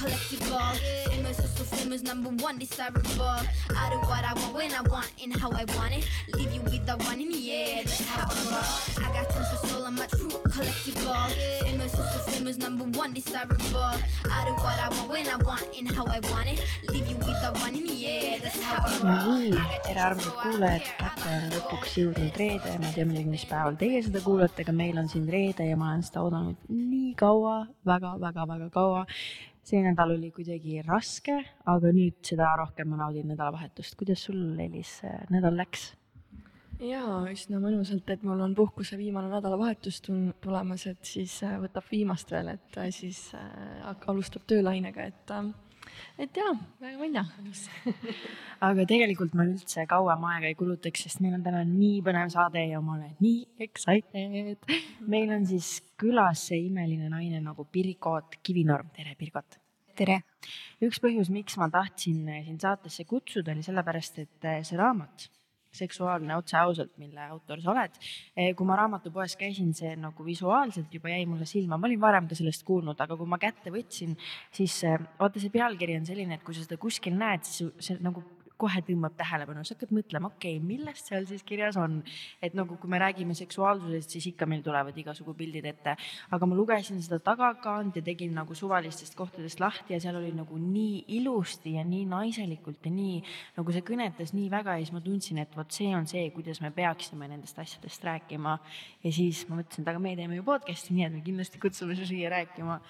collectible. Famous, so famous, number one desirable. I do what I want when I want and how I want it. Leave you with the one in the air, that's how I roll. I got tons of soul, I'm a true collectible. Famous, so famous, number one desirable. I do what I want when I want and how I want it. Leave you with the one in the air, that's how I roll. nii, tere armsad kuulajad, kätte on lõpuks jõudnud reede, ma ei tea muidugi, mis päeval teie seda kuulate, aga meil on siin reede ja ma olen seda oodanud nii kaua väga, väga, väga kaua. See nädal oli kuidagi raske, aga nüüd seda rohkem ma naudin nädalavahetust. kuidas sul, Elis, nädal läks? jaa, üsna mõnusalt, et mul on puhkuse viimane nädalavahetus tulemas, et siis äh, võtab viimast veel, et äh, siis äh, alustab töölainega, et et jaa, väga välja. aga tegelikult ma üldse kauem aega ei kulutaks, sest meil on täna nii põnev saade ja ma olen nii excited. meil on siis külas see imeline naine nagu Pirkot Kivinorm, tere Pirkot. tere. üks põhjus, miks ma tahtsin sind saatesse kutsuda, oli sellepärast, et see raamat, seksuaalne otse ausalt, mille autor sa oled. kui ma raamatupoes käisin, see nagu visuaalselt juba jäi mulle silma, ma olin varem ka sellest kuulnud, aga kui ma kätte võtsin, siis eh, vaata, see pealkiri on selline, et kui sa seda kuskil näed, siis see nagu kohe tõmbab tähelepanu, sa hakkad mõtlema, okei okay,, millest seal siis kirjas on. et nagu, kui me räägime seksuaalsusest, siis ikka meil tulevad igasugu pildid ette, aga ma lugesin seda tagakaant ja tegin nagu suvalistest kohtadest lahti ja seal oli nagu nii ilusti ja nii naiselikult ja nii nagu see kõnetas nii väga ja siis ma tundsin, et vot see on see, kuidas me peaksime nendest asjadest rääkima. ja siis ma mõtlesin, et aga me teeme ju podcast'i, nii et me kindlasti kutsume su siia rääkima.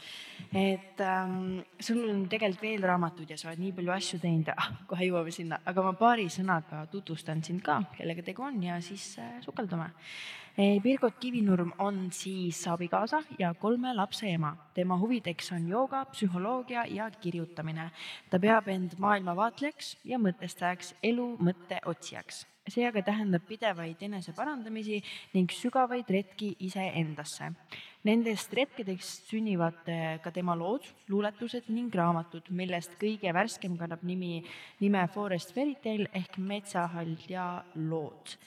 et ähm, sul on tegelikult veel raamatuid ja sa oled nii palju asju teinud ah,, kohe jõuame sinna, aga ma paari sõnaga tutvustan sind ka, kellega tegu on ja siis äh, sukeldume. Birgit Kivinurm on siis abikaasa ja kolme lapse ema. tema huvideks on jooga, psühholoogia ja kirjutamine. ta peab end maailmavaatlejaks ja mõtestajaks, elu mõtte otsijaks. See aga tähendab pidevaid eneseparandamisi ning sügavaid retki iseendasse. Nendest retkedest sünnivad eh, ka tema lood, luuletused ning raamatud, millest kõige värskem kannab nimi, nime Forest Fairy Tale ehk Metsahall ja lood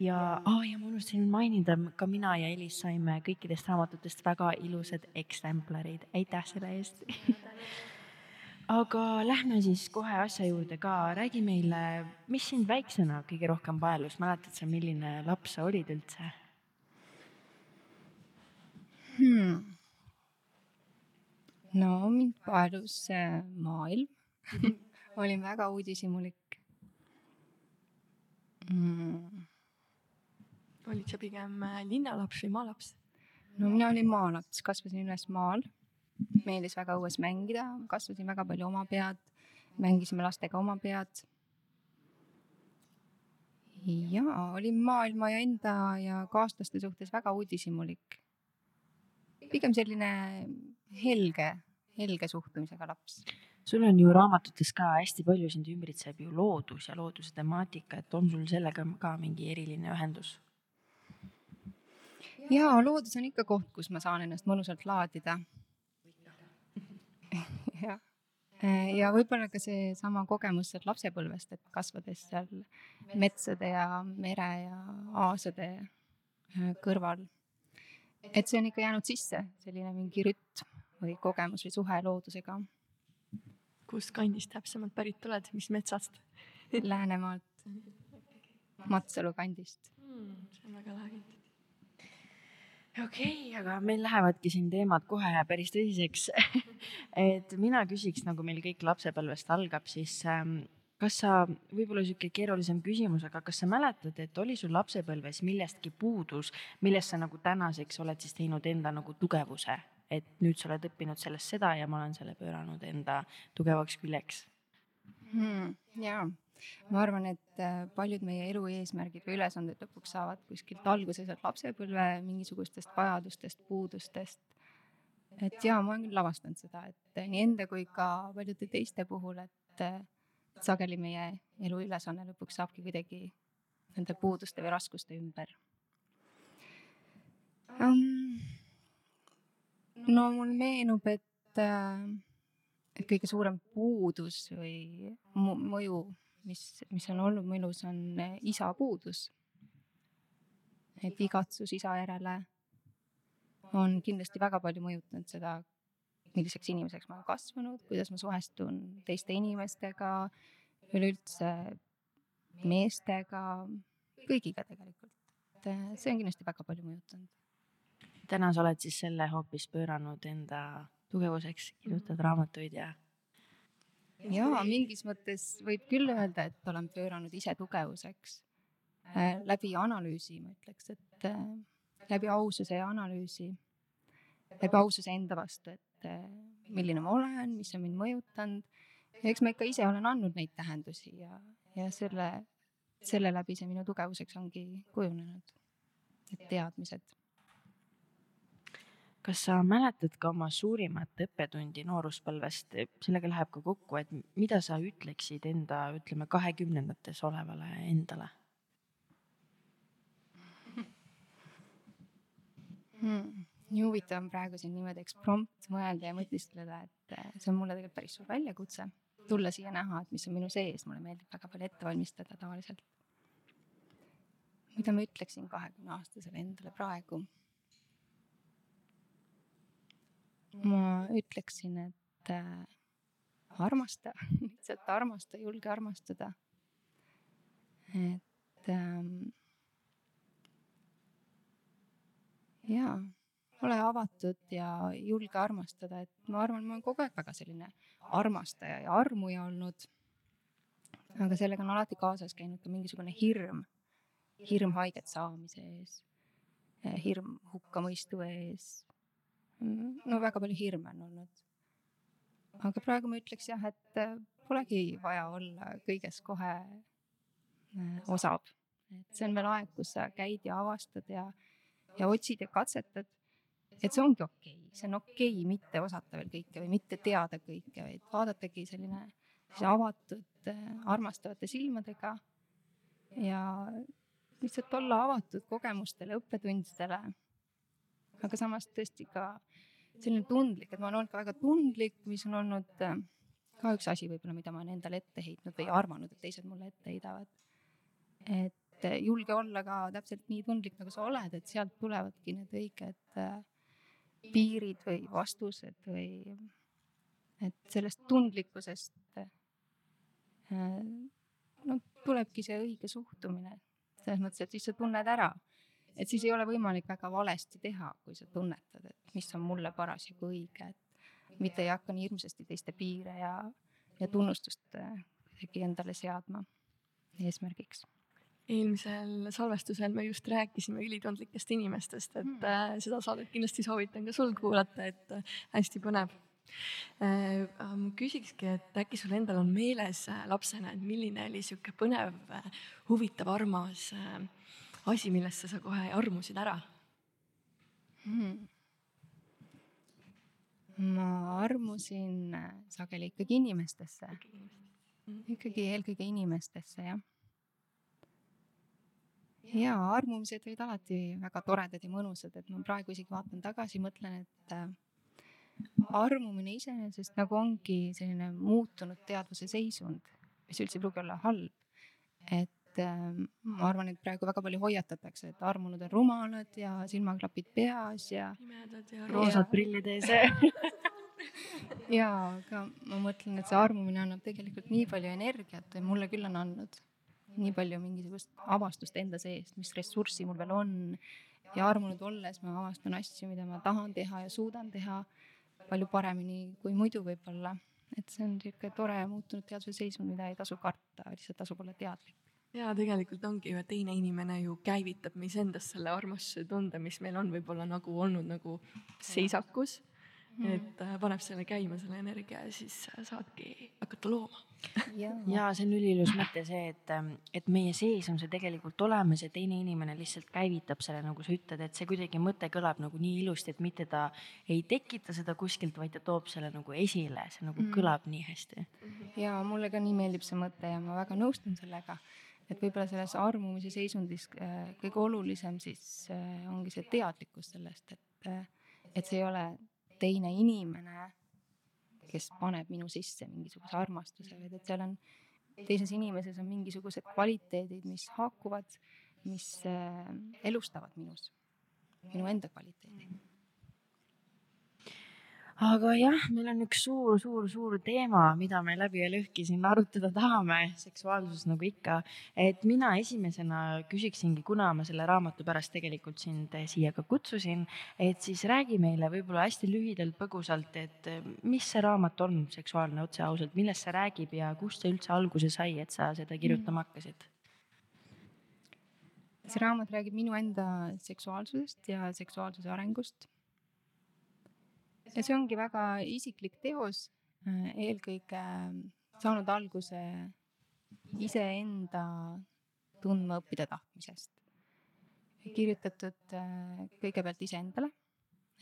ja oh,, ja ma unustasin mainida, ka mina ja Elis saime kõikidest raamatutest väga ilusad eksemplarid, aitäh selle eest. aga lähme siis kohe asja juurde ka, räägi meile, mis sind väiksena kõige rohkem paelus, mäletad sa, milline laps sa olid üldse? hmm.. no mind paelus äh, maailm olin väga uudishimulik mm.. olid sa pigem äh, linnalaps või maalaps? no mina olin maalaps, kasvasin üles maal, meeldis väga õues mängida, kasvasin väga palju oma pead, mängisime lastega oma pead. ja olin maailma ja enda ja kaaslaste suhtes väga uudishimulik. pigem selline helge, helge suhtumisega laps. sul on ju raamatutes ka hästi palju sind ümbritseb ju loodus ja looduse temaatika, et on sul sellega ka mingi eriline ühendus? ja loodus on ikka koht, kus ma saan ennast mõnusalt laadida. jah, ja võib-olla ka seesama kogemus sealt lapsepõlvest, et kasvades seal metsade ja mere ja aasade äh, kõrval. et see on ikka jäänud sisse, selline mingi rütm või kogemus või suhe loodusega kust kandist täpsemalt pärit oled, mis metsast Läänemaalt, Matsalu kandist. mm,? see on väga lahe kind. Okei okay,, aga meil lähevadki siin teemad kohe päris tõsiseks. et mina küsiks, nagu meil kõik lapsepõlvest algab, siis ähm, kas sa, võib-olla sihuke keerulisem küsimus, aga kas sa mäletad, et oli sul lapsepõlves millestki puudus, millest sa nagu tänaseks oled siis teinud enda nagu tugevuse, et nüüd sa oled õppinud sellest seda ja ma olen selle pööranud enda tugevaks küljeks hmm,. jaa, ma arvan, et äh, paljud meie elu eesmärgid või ülesanded lõpuks saavad kuskilt alguse sealt lapsepõlve mingisugustest vajadustest, puudustest. et jaa, ma olen küll avastanud seda, et äh, nii enda kui ka paljude teiste puhul, et äh, et sageli meie elu ülesanne lõpuks saabki kuidagi nende puuduste või raskuste ümber um,. no mul meenub, et et kõige suurem puudus või mõju, mis, mis on olnud mu elus, on eh, isa puudus. et igatsus isa järele on kindlasti väga palju mõjutanud seda, milliseks inimeseks ma olen kasvanud, kuidas ma suhestun teiste inimestega, üleüldse meestega, kõigiga tegelikult. et äh, see on kindlasti väga palju mõjutanud. täna sa oled siis selle hoopis pööranud enda tugevuseks, kirjutad raamatuid ja jaa, mingis mõttes võib küll öelda, et olen pööranud ise tugevuseks äh, läbi analüüsi, ma ütleks, et äh, läbi aususe ja analüüsi, läbi aususe enda vastu, et äh, milline ma olen, mis on mind mõjutanud. ja eks ma ikka ise olen andnud neid tähendusi ja, ja selle, selle läbi see minu tugevuseks ongi kujunenud. Need teadmised kas sa mäletad ka oma suurimat õppetundi nooruspõlvest, sellega läheb ka kokku, et mida sa ütleksid enda, ütleme kahekümnendates olevale endale hmm.? nii huvitav on praegu siin niimoodi eksprompt mõelda ja mõtiskleda, et äh, see on mulle tegelikult päris suur väljakutse, tulla siia näha, et mis on minu sees, mulle meeldib väga palju ette valmistada tavaliselt. mida ma ütleksin kahekümne aastasele endale praegu? Ma ütleksin, et äh, armasta, lihtsalt armasta, julge armastada. et ähm, jaa, ole avatud ja julge armastada, et ma arvan, ma olen kogu aeg väga selline armastaja ja armuja olnud. aga sellega on alati kaasas käinud ka mingisugune hirm, hirm haiget saamise ees, hirm hukkamõistu ees no väga palju hirme on olnud. aga praegu ma ütleks jah, et äh, polegi vaja olla kõiges kohe äh, osav. et see on veel aeg, kus sa käid ja avastad ja, ja otsid ja katsetad. et see ongi okei okay., see on okei okay, mitte osata veel kõike või mitte teada kõike, vaid vaadatagi selline, selline avatud äh, armastavate silmadega ja lihtsalt olla avatud kogemustele, õppetundidele aga samas tõesti ka selline tundlik, et ma olen olnud ka väga tundlik, mis on olnud äh, ka üks asi võib-olla, mida ma olen endale ette heitnud või arvanud, et teised mulle ette heidavad. et äh, julge olla ka täpselt nii tundlik, nagu sa oled, et sealt tulevadki need õiged äh, piirid või vastused või et sellest tundlikkusest no tulebki see õige suhtumine selles mõttes, et siis sa tunned ära et siis ei ole võimalik väga valesti teha, kui sa tunnetad, et mis on mulle parasjagu õige, et mitte ei hakka nii hirmsasti teiste piire ja, ja tunnustust äh, kuidagi endale seadma eesmärgiks eelmisel salvestusel me just rääkisime ülitundlikest inimestest, et mm. äh, seda saadet kindlasti soovitan ka sul kuulata, et äh, hästi põnev äh,. küsikski, et äkki sul endal on meeles äh, lapsena, et milline oli sihuke põnev äh,, huvitav, armas asi, millesse sa kohe armusid ära hmm.? ma armusin äh, sageli ikkagi inimestesse. ikkagi eelkõige inimestesse, jah. ja armumised olid alati väga toredad ja mõnusad, et ma praegu isegi vaatan tagasi, mõtlen, et äh, armumine iseenesest nagu ongi selline muutunud teadvuse seisund, mis üldse ei pruugi olla halb. et et äh, ma arvan, et praegu väga palju hoiatatakse, et armunud on rumalad ja silmaklapid peas ja. pimedad ja roosad prillid ees ja, aga ma mõtlen, et see armumine annab tegelikult nii palju energiat mulle küll on andnud nii palju mingisugust avastust enda seest, mis ressurssi mul veel on. ja armunud olles ma avastan asju, mida ma tahan teha ja suudan teha palju paremini kui muidu võib-olla. et see on niisugune tore muutunud teadvuse seisund, mida ei tasu karta, lihtsalt tasub olla teadlik ja tegelikult ongi ju, et teine inimene ju käivitab meis endas selle armastuse tunde, mis meil on võib-olla nagu olnud nagu seisakus mm.. et äh, paneb selle käima, selle energia ja siis saadki hakata looma. ja see on üliilus mõte see, et, ähm, et meie sees on see tegelikult olemas ja teine inimene lihtsalt käivitab selle, nagu sa ütled, et see kuidagi mõte kõlab nagu nii ilusti, et mitte ta ei tekita seda kuskilt, vaid ta toob selle nagu esile, see nagu mm. kõlab nii hästi. ja mulle ka nii meeldib see mõte ja ma väga nõustun sellega et võib-olla selles armumise seisundis äh, kõige olulisem siis äh, ongi see teadlikkus sellest, et, äh, et see ei ole teine inimene, kes paneb minu sisse mingisuguse armastuse, vaid et seal on, teises inimeses on mingisugused kvaliteedid, mis haakuvad, mis elustavad minus, minu enda kvaliteedi aga jah, meil on üks suur-suur-suur teema, mida me läbi ja lõhki siin arutada tahame, seksuaalsus nagu ikka. et mina esimesena küsiksingi, kuna ma selle raamatu pärast tegelikult sind siia ka kutsusin, et siis räägi meile võib-olla hästi lühidalt, põgusalt, et mis see raamat on, Seksuaalne otse ausalt, millest see räägib ja kust see üldse alguse sai, et sa seda kirjutama hakkasid? see raamat räägib minu enda seksuaalsusest ja seksuaalsuse arengust ja see ongi väga isiklik teos, äh, eelkõige saanud alguse iseenda tundma õppida tahtmisest. kirjutatud äh, kõigepealt iseendale,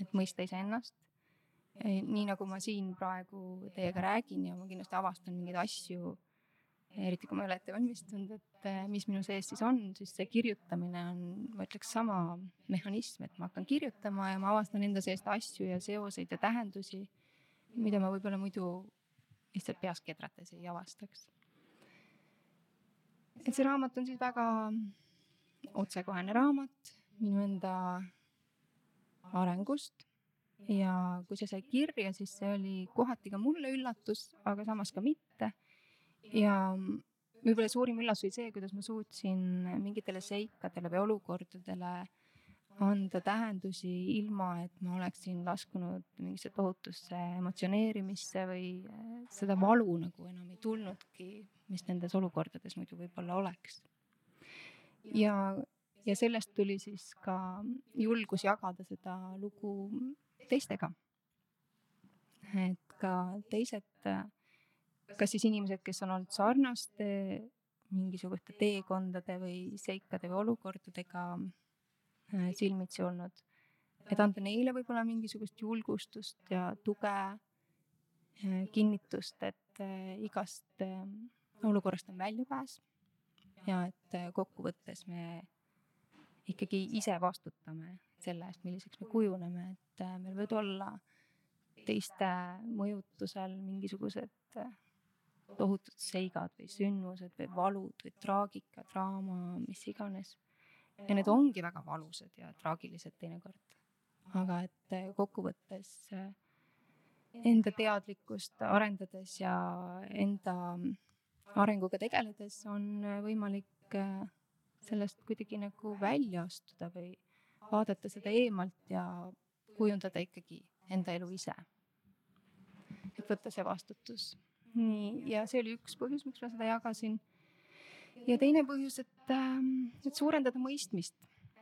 et mõista iseennast. nii nagu ma siin praegu teiega räägin ja ma kindlasti avastan mingeid asju eriti kui ma ei ole ette valmistunud, et eh, mis minu sees siis on, siis see kirjutamine on, ma ütleks, sama mehhanism, et ma hakkan kirjutama ja ma avastan enda seest asju ja seoseid ja tähendusi, mida ma võib-olla muidu lihtsalt peas kedrates ei avastaks. et see raamat on siis väga otsekohene raamat minu enda arengust ja kui see sai kirja, siis see oli kohati ka mulle üllatus, aga samas ka mitte ja võib-olla suurim üllatus oli see, kuidas ma suutsin mingitele seikadele või olukordadele anda tähendusi ilma, et ma oleksin laskunud mingisse tohutusse emotsioneerimisse või äh, seda valu nagu enam ei tulnudki, mis nendes olukordades muidu võib-olla oleks. ja, ja sellest tuli siis ka julgus jagada seda lugu teistega. et ka teised äh, kas siis inimesed, kes on olnud sarnaste mingisuguste teekondade või seikade või olukordadega äh, silmitsi olnud, et anda neile võib-olla mingisugust julgustust ja tuge, äh, kinnitust, et äh, igast olukorrast on väljapääs ja et kokkuvõttes me ikkagi ise vastutame selle eest, milliseks me kujuneme, et meil võivad olla teiste mõjutusel mingisugused tohutud seigad või sündmused või valud või traagika, draama, mis iganes. ja need ongi väga valusad ja traagilised teinekord. aga et eh, kokkuvõttes eh, enda teadlikkust arendades ja enda arenguga tegeledes on eh, võimalik sellest kuidagi nagu välja astuda või vaadata seda eemalt ja kujundada ikkagi enda elu ise. et võtta see vastutus nii, ja see oli üks põhjus, miks ma seda jagasin. ja teine põhjus, et, ähm, et suurendada mõistmist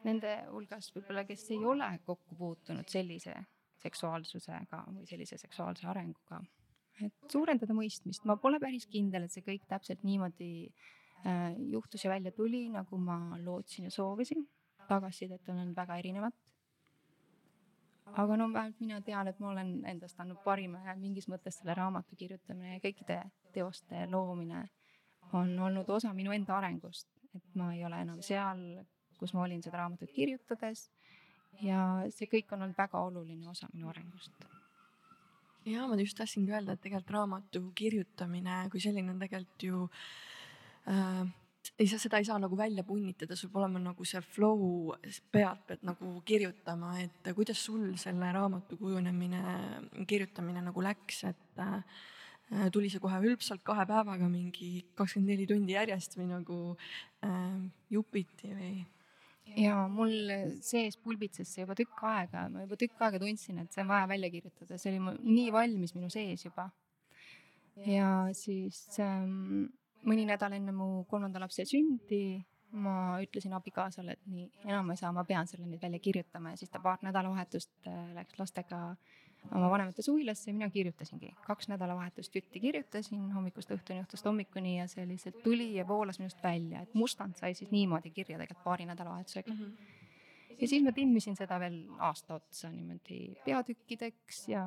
nende hulgas võib-olla, kes ei ole kokku puutunud sellise seksuaalsusega või sellise seksuaalse arenguga. et suurendada mõistmist, ma pole päris kindel, et see kõik täpselt niimoodi äh, juhtus ja välja tuli, nagu ma lootsin ja soovisin. tagasisidet on olnud väga erinevat aga no vähemalt mina tean, et ma olen endast andnud parima ja mingis mõttes selle raamatu kirjutamine ja kõikide teoste loomine on olnud osa minu enda arengust, et ma ei ole enam seal, kus ma olin seda raamatut kirjutades. ja see kõik on olnud väga oluline osa minu arengust. ja ma just tahtsingi öelda, et tegelikult raamatu kirjutamine kui selline on tegelikult ju äh, ei saa, seda ei saa nagu välja punnitada, sul peab olema nagu see flow, pead pead nagu kirjutama, et kuidas sul selle raamatu kujunemine, kirjutamine nagu läks, et äh, tuli see kohe hõlpsalt kahe päevaga mingi kakskümmend neli tundi järjest või nagu äh, jupiti või? ja mul sees pulbitses see juba tükk aega, ma juba tükk aega tundsin, et see on vaja välja kirjutada, see oli nii valmis minu sees juba. ja siis ähm, mõni nädal enne mu kolmanda lapse sündi ma ütlesin abikaasale, et nii enam ei saa, ma pean selle nüüd välja kirjutama ja siis ta paar nädalavahetust äh, läks lastega oma vanemate suvilasse ja mina kirjutasingi. kaks nädalavahetust jutti kirjutasin hommikust õhtuni, õhtust hommikuni ja see lihtsalt tuli ja voolas minust välja, et mustand sai siis niimoodi kirja tegelikult paari nädalavahetusega mm. -hmm. ja siis ma timmisin seda veel aasta otsa niimoodi peatükkideks ja,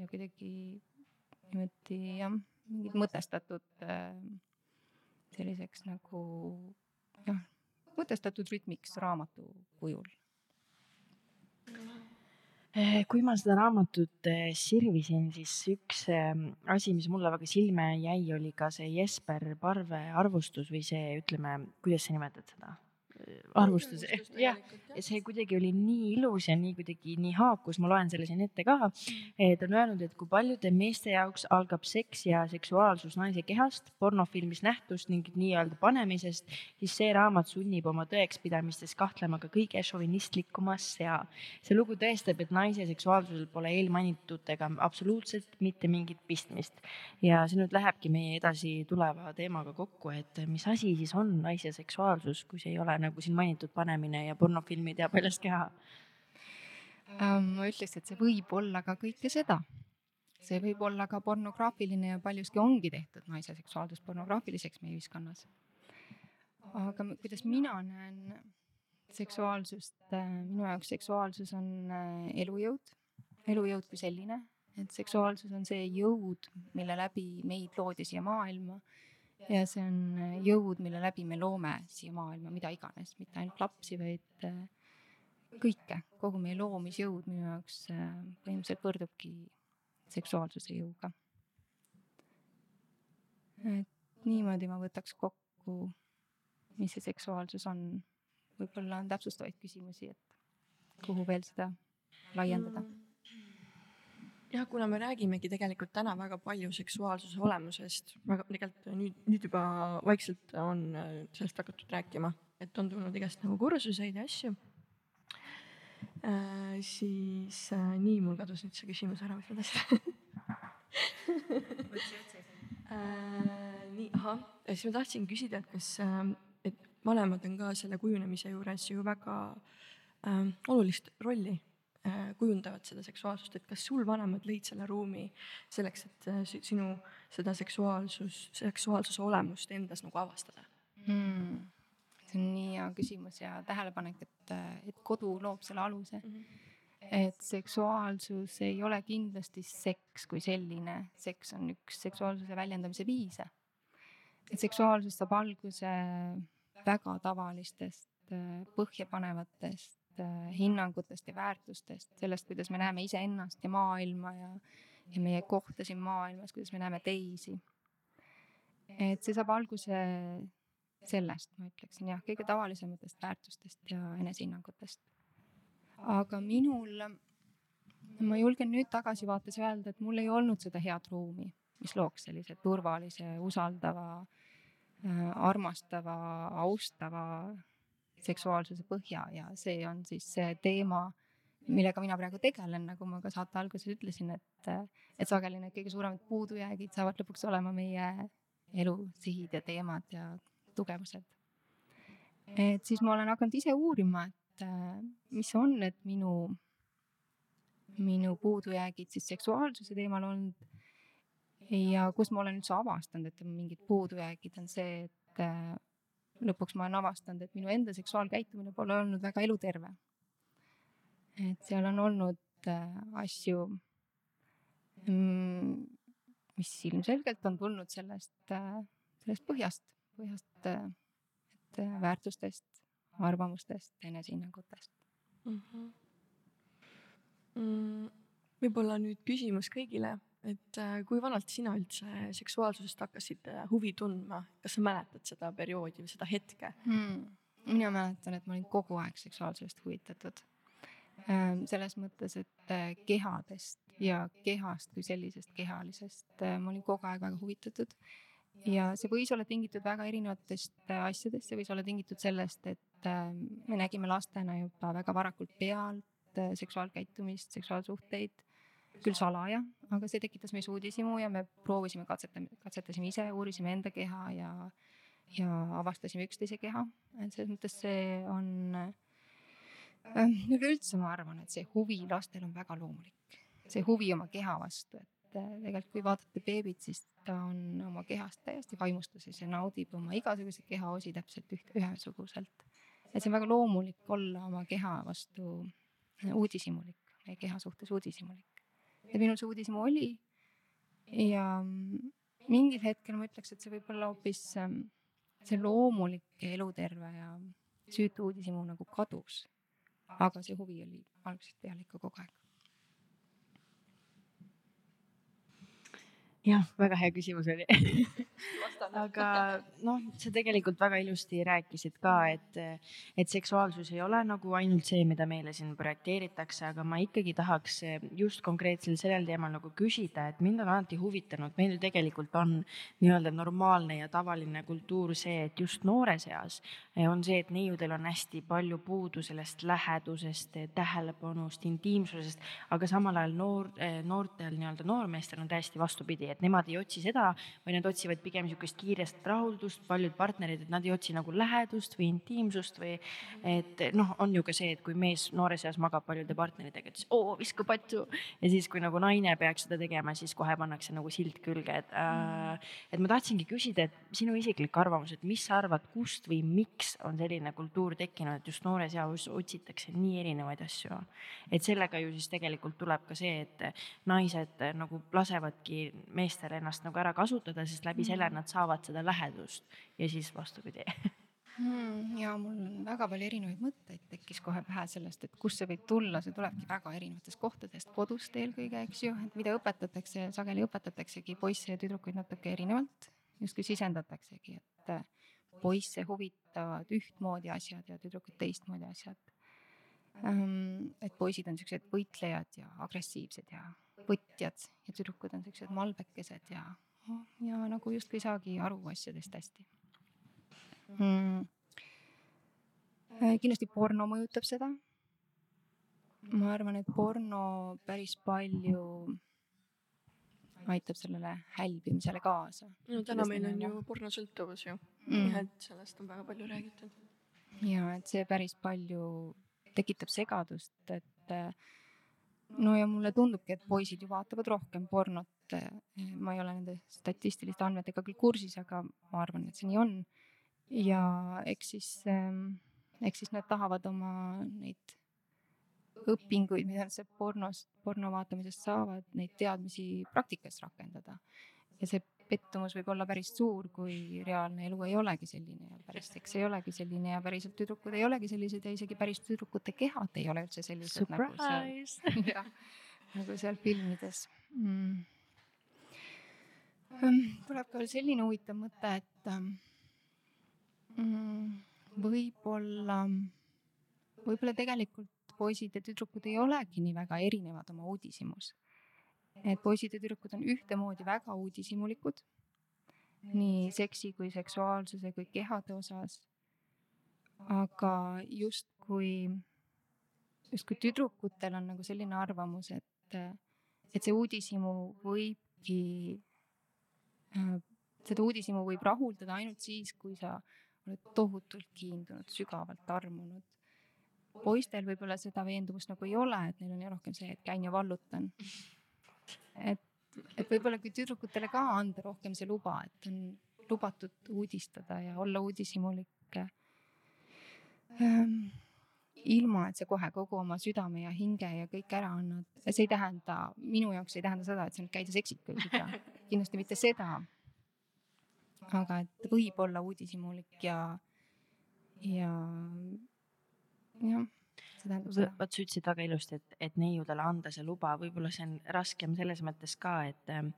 ja kuidagi niimoodi jah, mingid mõtestatud äh, selliseks nagu jah, mõtestatud rütmiks raamatu kujul. Eh, kui ma seda raamatut eh, sirvisin, siis üks ehm, asi, mis mulle väga silme jäi, oli ka see Jesper Parve arvustus või see, ütleme, kuidas sa nimetad seda? Arvustus, jah, ja see kuidagi oli nii ilus ja nii kuidagi nii haakus, ma loen selle siin ette ka. ta on öelnud, et kui paljude meeste jaoks algab seks ja seksuaalsus naise kehast, pornofilmis nähtust ning nii-öelda panemisest, siis see raamat sunnib oma tõekspidamistes kahtlema ka kõige šovinistlikumas ja see lugu tõestab, et naise seksuaalsusel pole eelmainitutega absoluutselt mitte mingit pistmist. ja see nüüd lähebki meie edasi tuleva teemaga kokku, et mis asi siis on naise seksuaalsus, kui see ei ole nagu siin mainitud panemine ja pornofilmid ja paljas keha ähm,? ma ütleks, et see võib olla ka kõike seda. see võib olla ka pornograafiline ja paljuski ongi tehtud naise seksuaalsus pornograafiliseks meie ühiskonnas. aga kuidas mina näen seksuaalsust, äh, minu jaoks seksuaalsus on äh, elujõud, elujõud kui selline, et seksuaalsus on see jõud, mille läbi meid loodi siia maailma ja see on äh, jõud, mille läbi me loome siia maailma mida iganes, mitte ainult lapsi, vaid äh, kõike, kogu meie loomisjõud minu jaoks äh, põhimõtteliselt võrdubki seksuaalsuse jõuga. et niimoodi ma võtaks kokku, mis see seksuaalsus on. võib-olla on täpsustavaid küsimusi, et kuhu veel seda laiendada mm jah, kuna me räägimegi tegelikult täna väga palju seksuaalsuse olemusest, väga tegelikult nüüd, nüüd juba vaikselt on äh, sellest hakatud rääkima, et on tulnud igast nagu kursuseid ja asju äh,. siis äh, nii, mul kadus nüüd see küsimus ära, mis ma tahtsin äh, nii, ahah, siis ma tahtsin küsida, et kas äh,, et vanemad on ka selle kujunemise juures ju väga äh, olulist rolli kujundavad seda seksuaalsust, et kas sul vanemad lõid selle ruumi selleks, et äh, sinu seda seksuaalsus, seksuaalsuse olemust endas nagu avastada hmm.? see on nii hea küsimus ja tähelepanek, et, et kodu loob selle aluse mm. -hmm. et seksuaalsus ei ole kindlasti seks kui selline, seks on üks seksuaalsuse väljendamise viise. et seksuaalsus saab alguse väga tavalistest põhjapanevatest Äh, hinnangutest ja väärtustest, sellest, kuidas me näeme iseennast ja maailma ja, ja meie kohta siin maailmas, kuidas me näeme teisi. et see saab alguse sellest, ma ütleksin jah, kõige tavalisematest väärtustest ja enesehinnangutest. aga minul, ma julgen nüüd tagasivaates öelda, et mul ei olnud seda head ruumi, mis looks sellise turvalise, usaldava, äh, armastava, austava seksuaalsuse põhja ja see on siis see teema, millega mina praegu tegelen, nagu ma ka saate alguses ütlesin, et, et sageli need kõige suuremad puudujäägid saavad lõpuks olema meie elu sihid ja teemad ja tugevused. et siis ma olen hakanud ise uurima, et mis on need minu, minu puudujäägid siis seksuaalsuse teemal olnud ja kus ma olen üldse avastanud, et mingid puudujäägid on see, et lõpuks ma olen avastanud, et minu enda seksuaalkäitumine pole olnud väga eluterve. et seal on olnud äh, asju, mm, mis ilmselgelt on tulnud sellest, äh, sellest põhjast, põhjast, äh, et väärtustest, arvamustest, enesehinnangutest mm. -hmm. Mm, võib-olla nüüd küsimus kõigile et äh, kui vanalt sina üldse seksuaalsusest hakkasid äh, huvi tundma, kas sa mäletad seda perioodi või seda hetke hmm.? mina mäletan, et ma olin kogu aeg seksuaalsusest huvitatud. Ähm, selles mõttes, et äh, kehadest ja kehast kui sellisest kehalisest ma olin kogu aeg väga huvitatud. ja see võis olla tingitud väga erinevatest asjadest, see võis olla tingitud sellest, et me nägime lastena juba väga varakult pealt seksuaalkäitumist, seksuaalsuhteid küll salaja, aga see tekitas meis uudishimu ja me proovisime katsetame, katsetasime ise, uurisime enda keha ja, ja avastasime üksteise keha. et selles mõttes see on äh,, üleüldse ma arvan, et see huvi lastel on väga loomulik, see huvi oma keha vastu, et äh, tegelikult kui vaatate beebit, siis ta on oma kehast täiesti vaimustuses ja naudib oma igasuguseid kehaosi täpselt üht, ühesuguselt. et see on väga loomulik olla oma keha vastu uudishimulik, meie keha suhtes uudishimulik ja minul see uudishimu oli. ja mingil hetkel ma ütleks, et see võib olla hoopis ähm, see loomulik ja eluterve ja süütu uudishimu nagu kadus. aga see huvi oli algusest peale ikka kogu aeg. Jah, väga hea küsimus oli. Aga noh, sa tegelikult väga ilusti rääkisid ka, et, et seksuaalsus ei ole nagu ainult see, mida meile siin projekteeritakse, aga ma ikkagi tahaks just konkreetselt sellel teemal nagu küsida, et mind on alati huvitanud, meil ju tegelikult on nii-öelda normaalne ja tavaline kultuur see, et just noores eas on see, et neiudel on hästi palju puudu sellest lähedusest, tähelepanust, intiimsusest, aga samal ajal noor, noortel nii-öelda noormeestel on täiesti vastupidi, et nemad ei otsi seda või nad otsivad pigem niisugust kiirest rahuldust, paljud partnerid, et nad ei otsi nagu lähedust või intiimsust või et noh, on ju ka see, et kui mees noores eas magab paljude partneritega, et siis oo, viska patsu ja siis, kui nagu naine peaks seda tegema, siis kohe pannakse nagu silt külge, et äh,. et ma tahtsingi küsida, et sinu isiklik arvamus, et mis sa arvad, kust või miks on selline kultuur tekkinud, et just noores eas otsitakse nii erinevaid asju. et sellega ju siis tegelikult tuleb ka see, et naised nagu lasevadki meestel ennast nagu ära kasutada, sest läbi selle sellel nad saavad seda lähedust. Ja siis vastupidi. Mm,. ja mul on väga palju erinevaid mõtteid. Tekkis kohe pähe sellest, et kust see võib tulla, see tulebki väga erinevatest kohtadest, kodust eelkõige, eks ju, et mida õpetatakse, sageli õpetataksegi poisse ja tüdrukuid natuke erinevalt, justkui sisendataksegi, et äh, poisse huvitavad ühtmoodi asjad ja tüdrukuid teistmoodi asjad. Ähm, et poisid on siuksed võitlejad ja agressiivsed ja võtjad ja tüdrukud on siuksed malbekesed ja ja nagu justkui ei saagi aru asjadest hästi mm.. Äh, kindlasti porno mõjutab seda. ma arvan, et porno päris palju aitab sellele hälbimisele kaasa. no täna meil on ju pornosõltuvus ju mm., et sellest on väga palju räägitud. ja et see päris palju tekitab segadust, et äh, no ja mulle tundubki, et poisid ju vaatavad rohkem pornot. Ma ei ole nende statistiliste andmetega küll kursis, aga ma arvan, et see nii on. ja eks siis, ehm, eks siis nad tahavad oma neid õpinguid, mida nad pornost, porno vaatamisest saavad, neid teadmisi praktikas rakendada. ja see pettumus võib olla päris suur, kui reaalne elu ei olegi selline ja päris seks ei olegi selline ja päriselt tüdrukud ei olegi sellised ja isegi päris tüdrukute kehad ei ole üldse sellised Surprise. nagu seal, jah, nagu seal filmides. Mm.. Ehm, tuleb ka selline huvitav mõte, et ehm, mm, võib-olla, võib-olla tegelikult poisid ja tüdrukud ei olegi nii väga erinevad oma uudishimus et poisid ja tüdrukud on ühtemoodi väga uudishimulikud nii seksi kui seksuaalsuse kui kehade osas. aga justkui, justkui tüdrukutel on nagu selline arvamus, et, et see uudishimu võibki, äh, seda uudishimu võib rahuldada ainult siis, kui sa oled tohutult kiindunud, sügavalt armunud. poistel võib-olla seda veendumust nagu ei ole, et neil on ju rohkem see, et käin ja vallutan et, et võib-olla kui tüdrukutele ka anda rohkem see luba, et on lubatud uudistada ja olla uudishimulik ähm,. ilma, et sa kohe kogu oma südame ja hinge ja kõik ära annad, see ei tähenda, minu jaoks ei tähenda seda, et sa nüüd käid ja seksid kõigiga, kindlasti mitte seda. aga et võib olla uudishimulik ja, ja jah see tähendab seda. vot sa ütlesid väga ilusti, et, et neiudele anda see luba, võib-olla see on raskem selles mõttes ka, et ähm,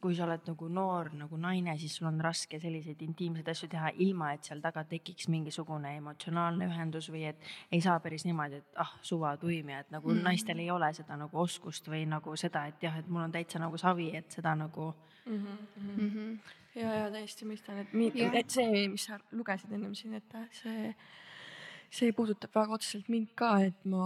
kui sa oled nagu noor nagu naine, siis sul on raske selliseid intiimseid asju teha, ilma et seal taga tekiks mingisugune emotsionaalne ühendus või et ei saa päris niimoodi, et ah, suva tuimia, et nagu mm. naistel ei ole seda nagu oskust või nagu seda, et jah, et mul on täitsa nagu savi, et seda nagu mm. -hmm. Mm -hmm. ja, ja täiesti mõistan, et, et see, mis sa lugesid ennem siin, et see see puudutab väga otseselt mind ka, et ma,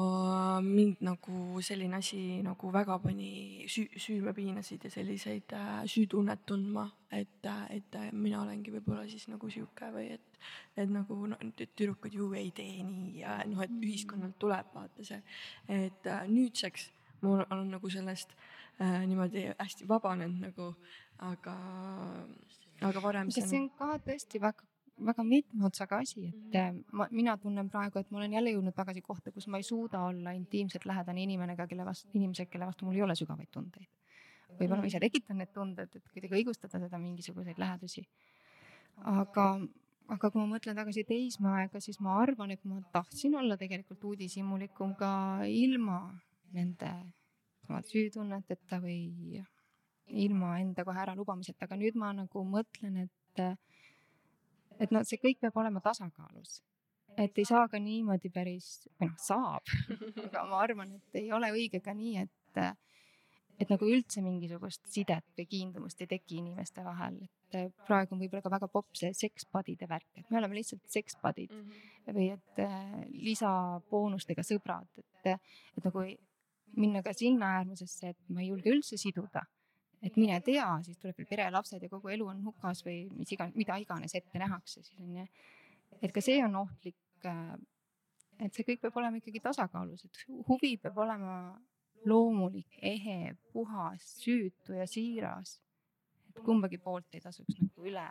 mind nagu selline asi nagu väga pani süü, süüma piinasid ja selliseid äh, süütunnet tundma, et, äh, et äh, mina olengi võib-olla siis nagu sihuke või et, et nagu no, tüdrukud ju ei tee nii ja noh, et ühiskonnalt tuleb vaata see, et äh, nüüdseks ma olen nagu sellest äh, niimoodi hästi vabanenud nagu, aga, aga varem. see on ka tõesti väga väga mitme otsaga asi, et mm. ma, mina tunnen praegu, et ma olen jälle jõudnud tagasi kohta, kus ma ei suuda olla intiimselt lähedane inimenega, kelle vastu, inimesed, kelle vastu mul ei ole sügavaid tundeid. võib-olla ma ise tekitan need tunded, et kuidagi õigustada seda mingisuguseid lähedusi. aga, aga kui ma mõtlen tagasi teismeaega, siis ma arvan, et ma tahtsin olla tegelikult uudishimulikum ka ilma nende süütunneteta või ilma enda kohe äralubamiseta, aga nüüd ma nagu mõtlen, et et noh, see kõik peab olema tasakaalus. et ei saa ka niimoodi päris, või noh, saab aga ma arvan, et ei ole õige ka nii, et et nagu üldse mingisugust sidet või kiindumust ei teki inimeste vahel, et praegu on võib-olla ka väga popp see sekspadide värk, et me oleme lihtsalt sekspadid mm -hmm. või et äh, lisaboonustega sõbrad, et, et nagu minna ka sinna äärmusesse, et ma ei julge üldse siduda. Et mine tea, siis tuleb veel pere, lapsed ja kogu elu on hukas või mis iganes, mida iganes ette nähakse, siis on ju. et ka see on ohtlik. Äh, et see kõik peab olema ikkagi tasakaalus, et huvi peab olema loomulik, ehe, puhas, süütu ja siiras. et kumbagi poolt ei tasuks nagu üle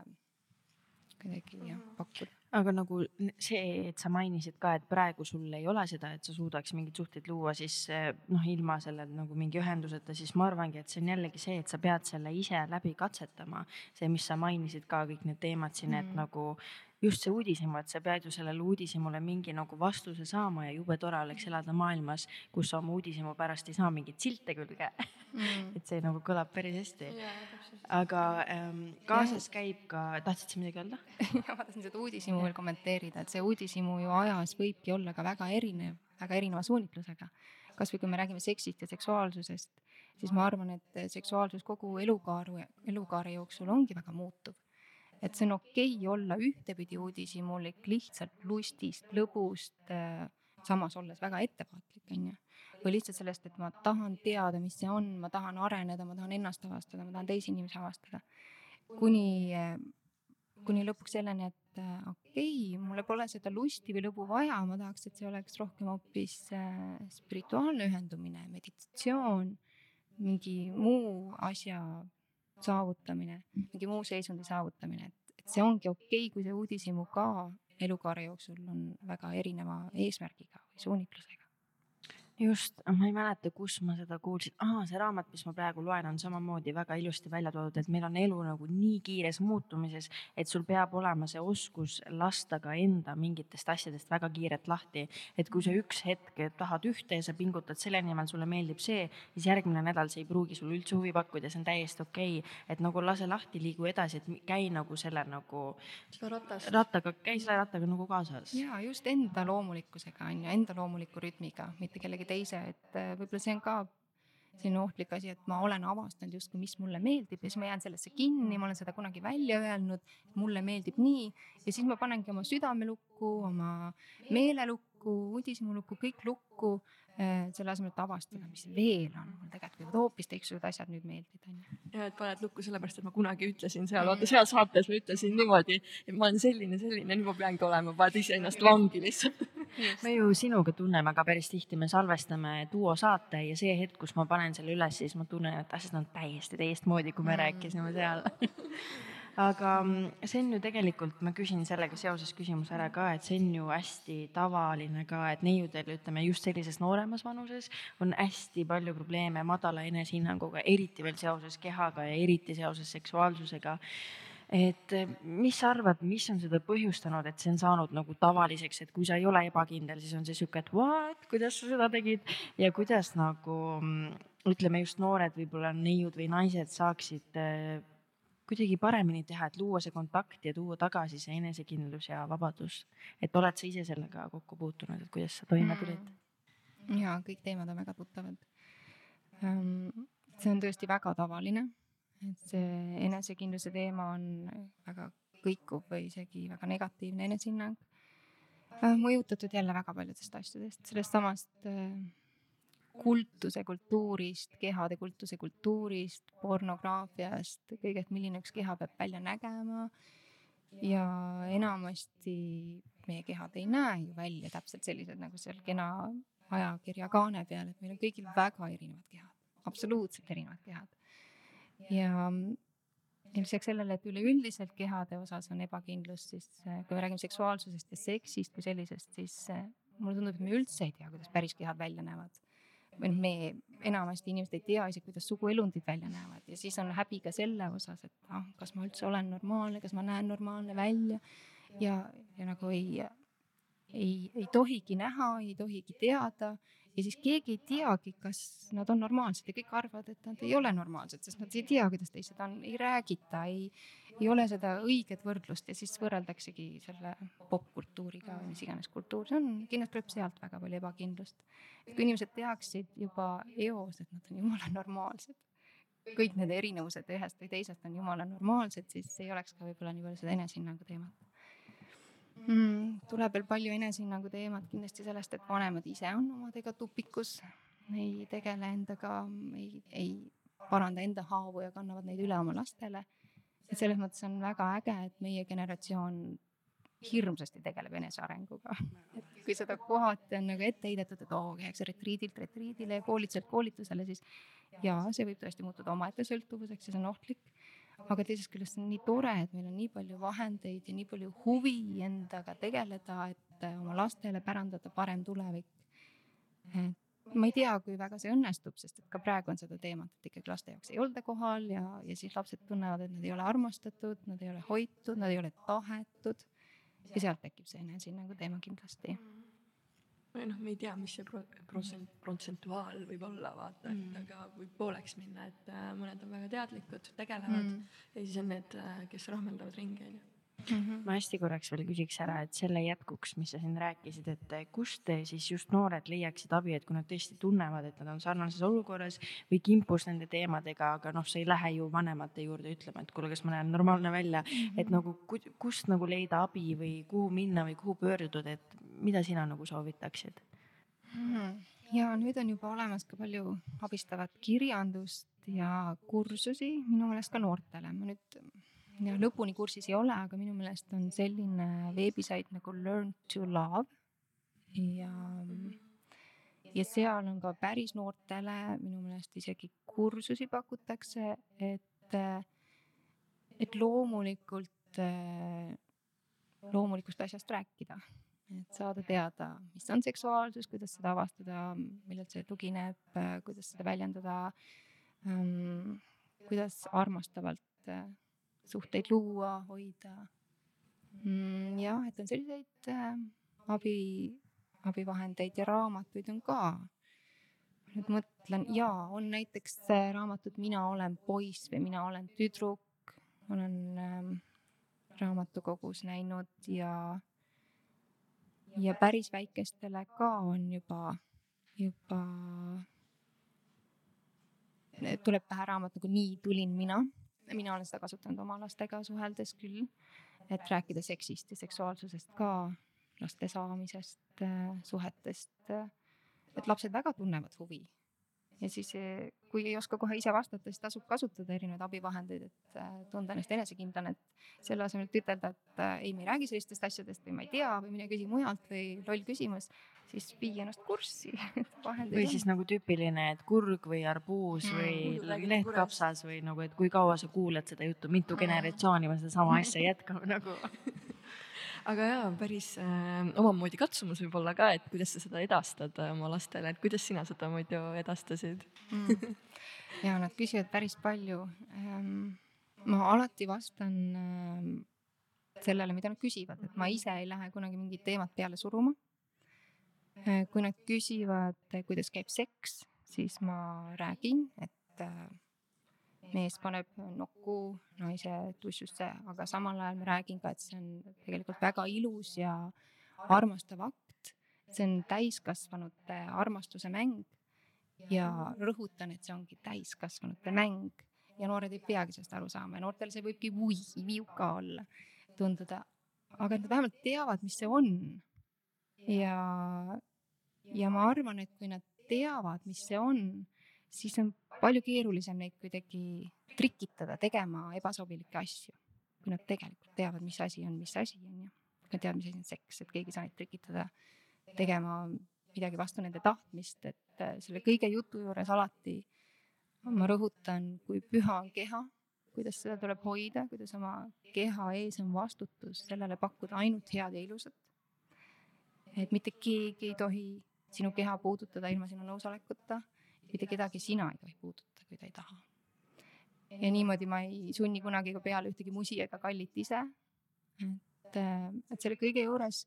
kuidagi pakkuda aga nagu see, et sa mainisid ka, et praegu sul ei ole seda, et sa suudaks mingeid suhteid luua, siis noh, ilma selle nagu mingi ühenduseta, siis ma arvangi, et see on jällegi see, et sa pead selle ise läbi katsetama. see, mis sa mainisid ka, kõik need teemad siin mm., et nagu just see uudishimu, et sa pead ju sellele uudishimule mingi nagu vastuse saama ja jube tore oleks elada maailmas, kus sa oma uudishimu pärast ei saa mingeid silte külge mm. et see nagu kõlab päris hästi. aga ähm, kaasas käib ka, tahtsid sa midagi öelda ma tahtsin seda uudishimu veel kommenteerida, et see uudishimu ju ajas võibki olla ka väga erinev, väga erineva suunitlusega. kasvõi kui me räägime seksist ja seksuaalsusest, siis ma arvan, et seksuaalsus kogu elukaaru, elukaare jooksul ongi väga muutuv et see on okei okay olla ühtepidi uudishimulik lihtsalt lustist, lõbust, äh, samas olles väga ettevaatlik, onju. või lihtsalt sellest, et ma tahan teada, mis see on, ma tahan areneda, ma tahan ennast avastada, ma tahan teisi inimesi avastada. kuni, äh, kuni lõpuks selleni, et äh, okei okay,, mulle pole seda lusti või lõbu vaja, ma tahaks, et see oleks rohkem hoopis spirituaalne ühendumine, meditatsioon, mingi muu asja saavutamine, mingi muu seisundi saavutamine, et, et see ongi okei okay,, kui see uudishimu ka elukaare jooksul on väga erineva eesmärgiga või suunitlusega just, ma ei mäleta, kus ma seda kuulsin ah,, see raamat, mis ma praegu loen, on samamoodi väga ilusti välja toodud, et meil on elu nagu nii kiires muutumises, et sul peab olema see oskus lasta ka enda mingitest asjadest väga kiirelt lahti. et kui sa üks hetk tahad ühte ja sa pingutad selle nimel, sulle meeldib see, siis järgmine nädal see ei pruugi sulle üldse huvi pakkuda, see on täiesti okei okay.. et nagu lase lahti, liigu edasi, et käi nagu selle nagu rattaga, käi selle rattaga nagu kaasas. ja just enda loomulikkusega on ju, enda loomuliku rütmiga, mitte kellegi teise, et äh, võib-olla see on ka selline ohtlik asi, et ma olen avastanud justkui, mis mulle meeldib ja siis ma jään sellesse kinni, ma olen seda kunagi välja öelnud, mulle meeldib nii. Ja siis ma panengi oma südamelukku, oma meelelukku, uudishimulukku, kõik lukku selle asemel, et avastada, mis veel on, mul tegelikult võivad hoopis teistsugused asjad nüüd meeldida, onju. ja et paned lukku sellepärast, et ma kunagi ütlesin seal, vaata seal saates ma ütlesin niimoodi, et ma olen selline, selline, nüüd ma peangi olema, paned iseennast vangi lihtsalt. Me ju sinuga tunneme ka päris tihti, me salvestame duo saate ja see hetk, kus ma panen selle üles, siis ma tunnen, et asjad on täiesti teistmoodi, kui me mm. rääkisime seal aga mm, see on ju tegelikult, ma küsin sellega seoses küsimuse ära ka, et see on ju hästi tavaline ka, et neiudel, ütleme just sellises nooremas vanuses on hästi palju probleeme madala enesehinnanguga, eriti veel seoses kehaga ja eriti seoses seksuaalsusega. Et eh, mis sa arvad, mis on seda põhjustanud, et see on saanud nagu tavaliseks, et kui sa ei ole ebakindel, siis on see sihuke, et what, kuidas sa seda tegid? Ja kuidas nagu mm, ütleme just noored võib-olla neiud või naised saaksid äh, kuidagi paremini teha, et luua see kontakt ja tuua tagasi see enesekindlus ja vabadus. et oled sa ise sellega kokku puutunud, et kuidas sa toime tulid mm.? ja kõik teemad on väga tuttavad. Ehm, see on tõesti väga tavaline et see enesekindluse teema on väga kõikuv või isegi väga negatiivne enesehinnang. Äh, mõjutatud jälle väga paljudest asjadest, sellest samast äh, kultuse kultuurist, kehade kultuse kultuurist, pornograafiast, kõigest, milline üks keha peab välja nägema. ja enamasti meie kehad ei näe ju välja täpselt sellised nagu seal kena ajakirja kaane peal, et meil on kõigil väga erinevad kehad, absoluutselt erinevad kehad ja lisaks sellele, et üleüldiselt kehade osas on ebakindlus, siis kui me räägime seksuaalsusest ja seksist kui sellisest, siis äh, mulle tundub, et me üldse ei tea, kuidas päris kehad välja näevad. Noh, me enamasti inimesed ei tea isegi, kuidas suguelundid välja näevad. Ja siis on häbi ka selle osas, et ah, kas ma üldse olen normaalne, kas ma näen normaalne välja. Ja, ja nagu ei, ei, ei tohigi näha, ei tohigi teada ja siis keegi ei teagi, kas nad on normaalsed ja kõik arvavad, et nad ei ole normaalsed, sest nad ei tea, kuidas teised on, ei räägita, ei, ei ole seda õiget võrdlust. Ja siis võrreldaksegi selle popkultuuriga või mis iganes kultuur see on, kindlasti tuleb sealt väga palju ebakindlust. kui inimesed teaksid juba eos, et nad on jumala normaalsed, kõik need erinevused ühest või teisest on jumala normaalsed, siis ei oleks ka võib-olla nii palju seda enesehinnangu teemat mm,? tuleb veel palju enesehinnangu teemat kindlasti sellest, et vanemad ise on omadega tupikus, ei tegele endaga, ei, ei paranda enda haavu ja kannavad neid üle oma lastele. et selles mõttes on väga äge, et meie generatsioon hirmsasti tegeleb enesearenguga. et kui seda kohati on nagu ette heidetud, et oo, käiakse retriidilt retriidile ja koolituselt koolitusele, siis jaa, see võib tõesti muutuda omaette sõltuvuseks ja see on ohtlik aga teisest küljest on nii tore, et meil on nii palju vahendeid ja nii palju huvi endaga tegeleda, et äh, oma lastele pärandada parem tulevik. ma ei tea, kui väga see õnnestub, sest et ka praegu on seda teemat, et ikkagi laste jaoks ei olda kohal ja, ja siis lapsed tunnevad, et nad ei ole armastatud, nad ei ole hoitud, nad ei ole tahetud. ja sealt tekib see enesehinnangu teema kindlasti või noh, me ei tea, mis see pro-, protsent, protsentuaal võib olla, vaata mm., et aga võib pooleks minna, et äh, mõned on väga teadlikud, tegelevad mm. ja siis on need, äh, kes rahmeldavad ringi, onju. Mm -hmm. ma hästi korraks veel küsiks ära, et selle jätkuks, mis sa siin rääkisid, et kust siis just noored leiaksid abi, et kui nad tõesti tunnevad, et nad on sarnases olukorras või kimpus nende teemadega, aga noh, sa ei lähe ju vanemate juurde ütlema, et kuule, kas ma näen normaalne välja mm, -hmm. et nagu kust nagu leida abi või kuhu minna või kuhu pöörduda, et mida sina nagu soovitaksid hmm.? ja nüüd on juba olemas ka palju abistavat kirjandust ja kursusi minu meelest ka noortele. ma nüüd ja lõpuni kursis ei ole, aga minu meelest on selline veebisait nagu Learn to Love. Ja, ja seal on ka päris noortele minu meelest isegi kursusi pakutakse, et, et loomulikult, loomulikust asjast rääkida. Et saada teada, mis on seksuaalsus, kuidas seda avastada, millelt see tugineb, kuidas seda väljendada kuidas armastavalt suhteid luua, hoida mm,. jah, et on selliseid äh, abi, abivahendeid ja raamatuid on ka. nüüd mõtlen ja on näiteks äh, raamatud Mina olen poiss või Mina olen tüdruk, olen ähm, raamatukogus näinud ja ja päris väikestele ka on juba, juba tuleb pähe raamat nagu Nii tulin mina. Mina olen seda kasutanud oma lastega suheldes küll, et rääkida seksist ja seksuaalsusest ka, laste saamisest, suhetest. et lapsed väga tunnevad huvi ja siis kui ei oska kohe ise vastata, siis tasub kasutada erinevaid abivahendeid, et äh, tunda ennast enesekindlana, et selle asemel, et ütelda, et äh, ei, me ei räägi sellistest asjadest või ma ei tea või mine küsi mujalt või loll küsimus, siis vii ennast kurssi või siis nagu tüüpiline, et kurg või arbuus mm, või lehtkapsas või nagu, et kui kaua sa kuulad seda juttu, mitu mm. generatsiooni me sedasama asja jätkame nagu aga jaa, päris äh, omamoodi katsumus võib-olla ka, et kuidas sa seda edastad äh, oma lastele, et kuidas sina seda muidu edastasid mm.? ja nad küsivad päris palju ähm,. ma alati vastan ähm, sellele, mida nad küsivad, et ma ise ei lähe kunagi mingit teemat peale suruma äh,. kui nad küsivad, kuidas käib seks, siis ma räägin, et äh, mees paneb nokku naise tussusse, aga samal ajal ma räägin ka, et see on tegelikult väga ilus ja armastav akt. see on täiskasvanute armastuse mäng ja rõhutan, et see ongi täiskasvanute mäng ja noored ei peagi sellest aru saama ja noortel see võibki vui, viuka olla, tunduda, aga nad vähemalt teavad, mis see on. ja, ja ma arvan, et kui nad teavad, mis see on, siis on palju keerulisem neid kuidagi trikitada tegema ebasobilikke asju, kui nad tegelikult teavad, mis asi on, mis asi on ju. Nad teavad, mis asi on seks, et keegi ei saa neid trikitada tegema midagi vastu nende tahtmist, et äh, selle kõige jutu juures alati ma rõhutan, kui püha on keha, kuidas seda tuleb hoida, kuidas oma keha ees on vastutus sellele pakkuda ainult head ja ilusat. et mitte keegi ei tohi sinu keha puudutada ilma sinu nõusolekuta mitte kedagi sina ei tohi puudutada, kui ta ei taha. ja niimoodi ma ei sunni kunagi ka peale ühtegi musi ega kallit ise. et, et selle kõige juures,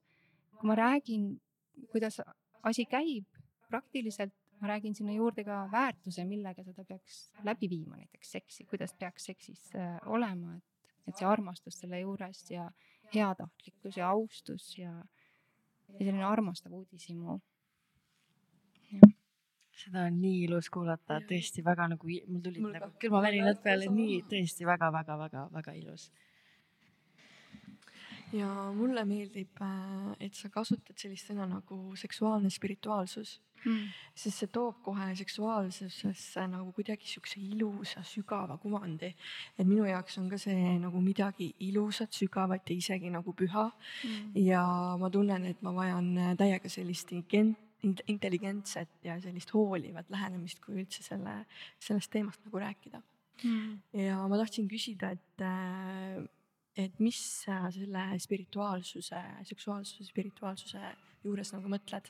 kui ma räägin, kuidas asi käib, praktiliselt ma räägin sinna juurde ka väärtuse, millega seda peaks läbi viima, näiteks seksi, kuidas peaks seksis äh, olema, et, et see armastus selle juures ja heatahtlikkus ja austus ja, ja selline armastav uudishimu. Seda on nii ilus kuulata, tõesti väga nagu, mul tulid Mul nagu külmavärinad peale, nii tõesti väga-väga-väga-väga ilus. ja mulle meeldib, äh, et sa kasutad sellist sõna nagu seksuaalne spirituaalsus, Mm. sest see toob kohe seksuaalsusesse nagu kuidagi siukse ilusa sügava kuvandi. et minu jaoks on ka see nagu midagi ilusat, sügavat ja isegi nagu püha Mm. ja ma tunnen, et ma vajan äh, täiega sellist int- intelligentset ja sellist hoolivat lähenemist, kui üldse selle, sellest teemast nagu rääkida. Mm. ja ma tahtsin küsida, et, äh, et mis sa selle spirituaalsuse, seksuaalsuse, spirituaalsuse juures nagu mõtled?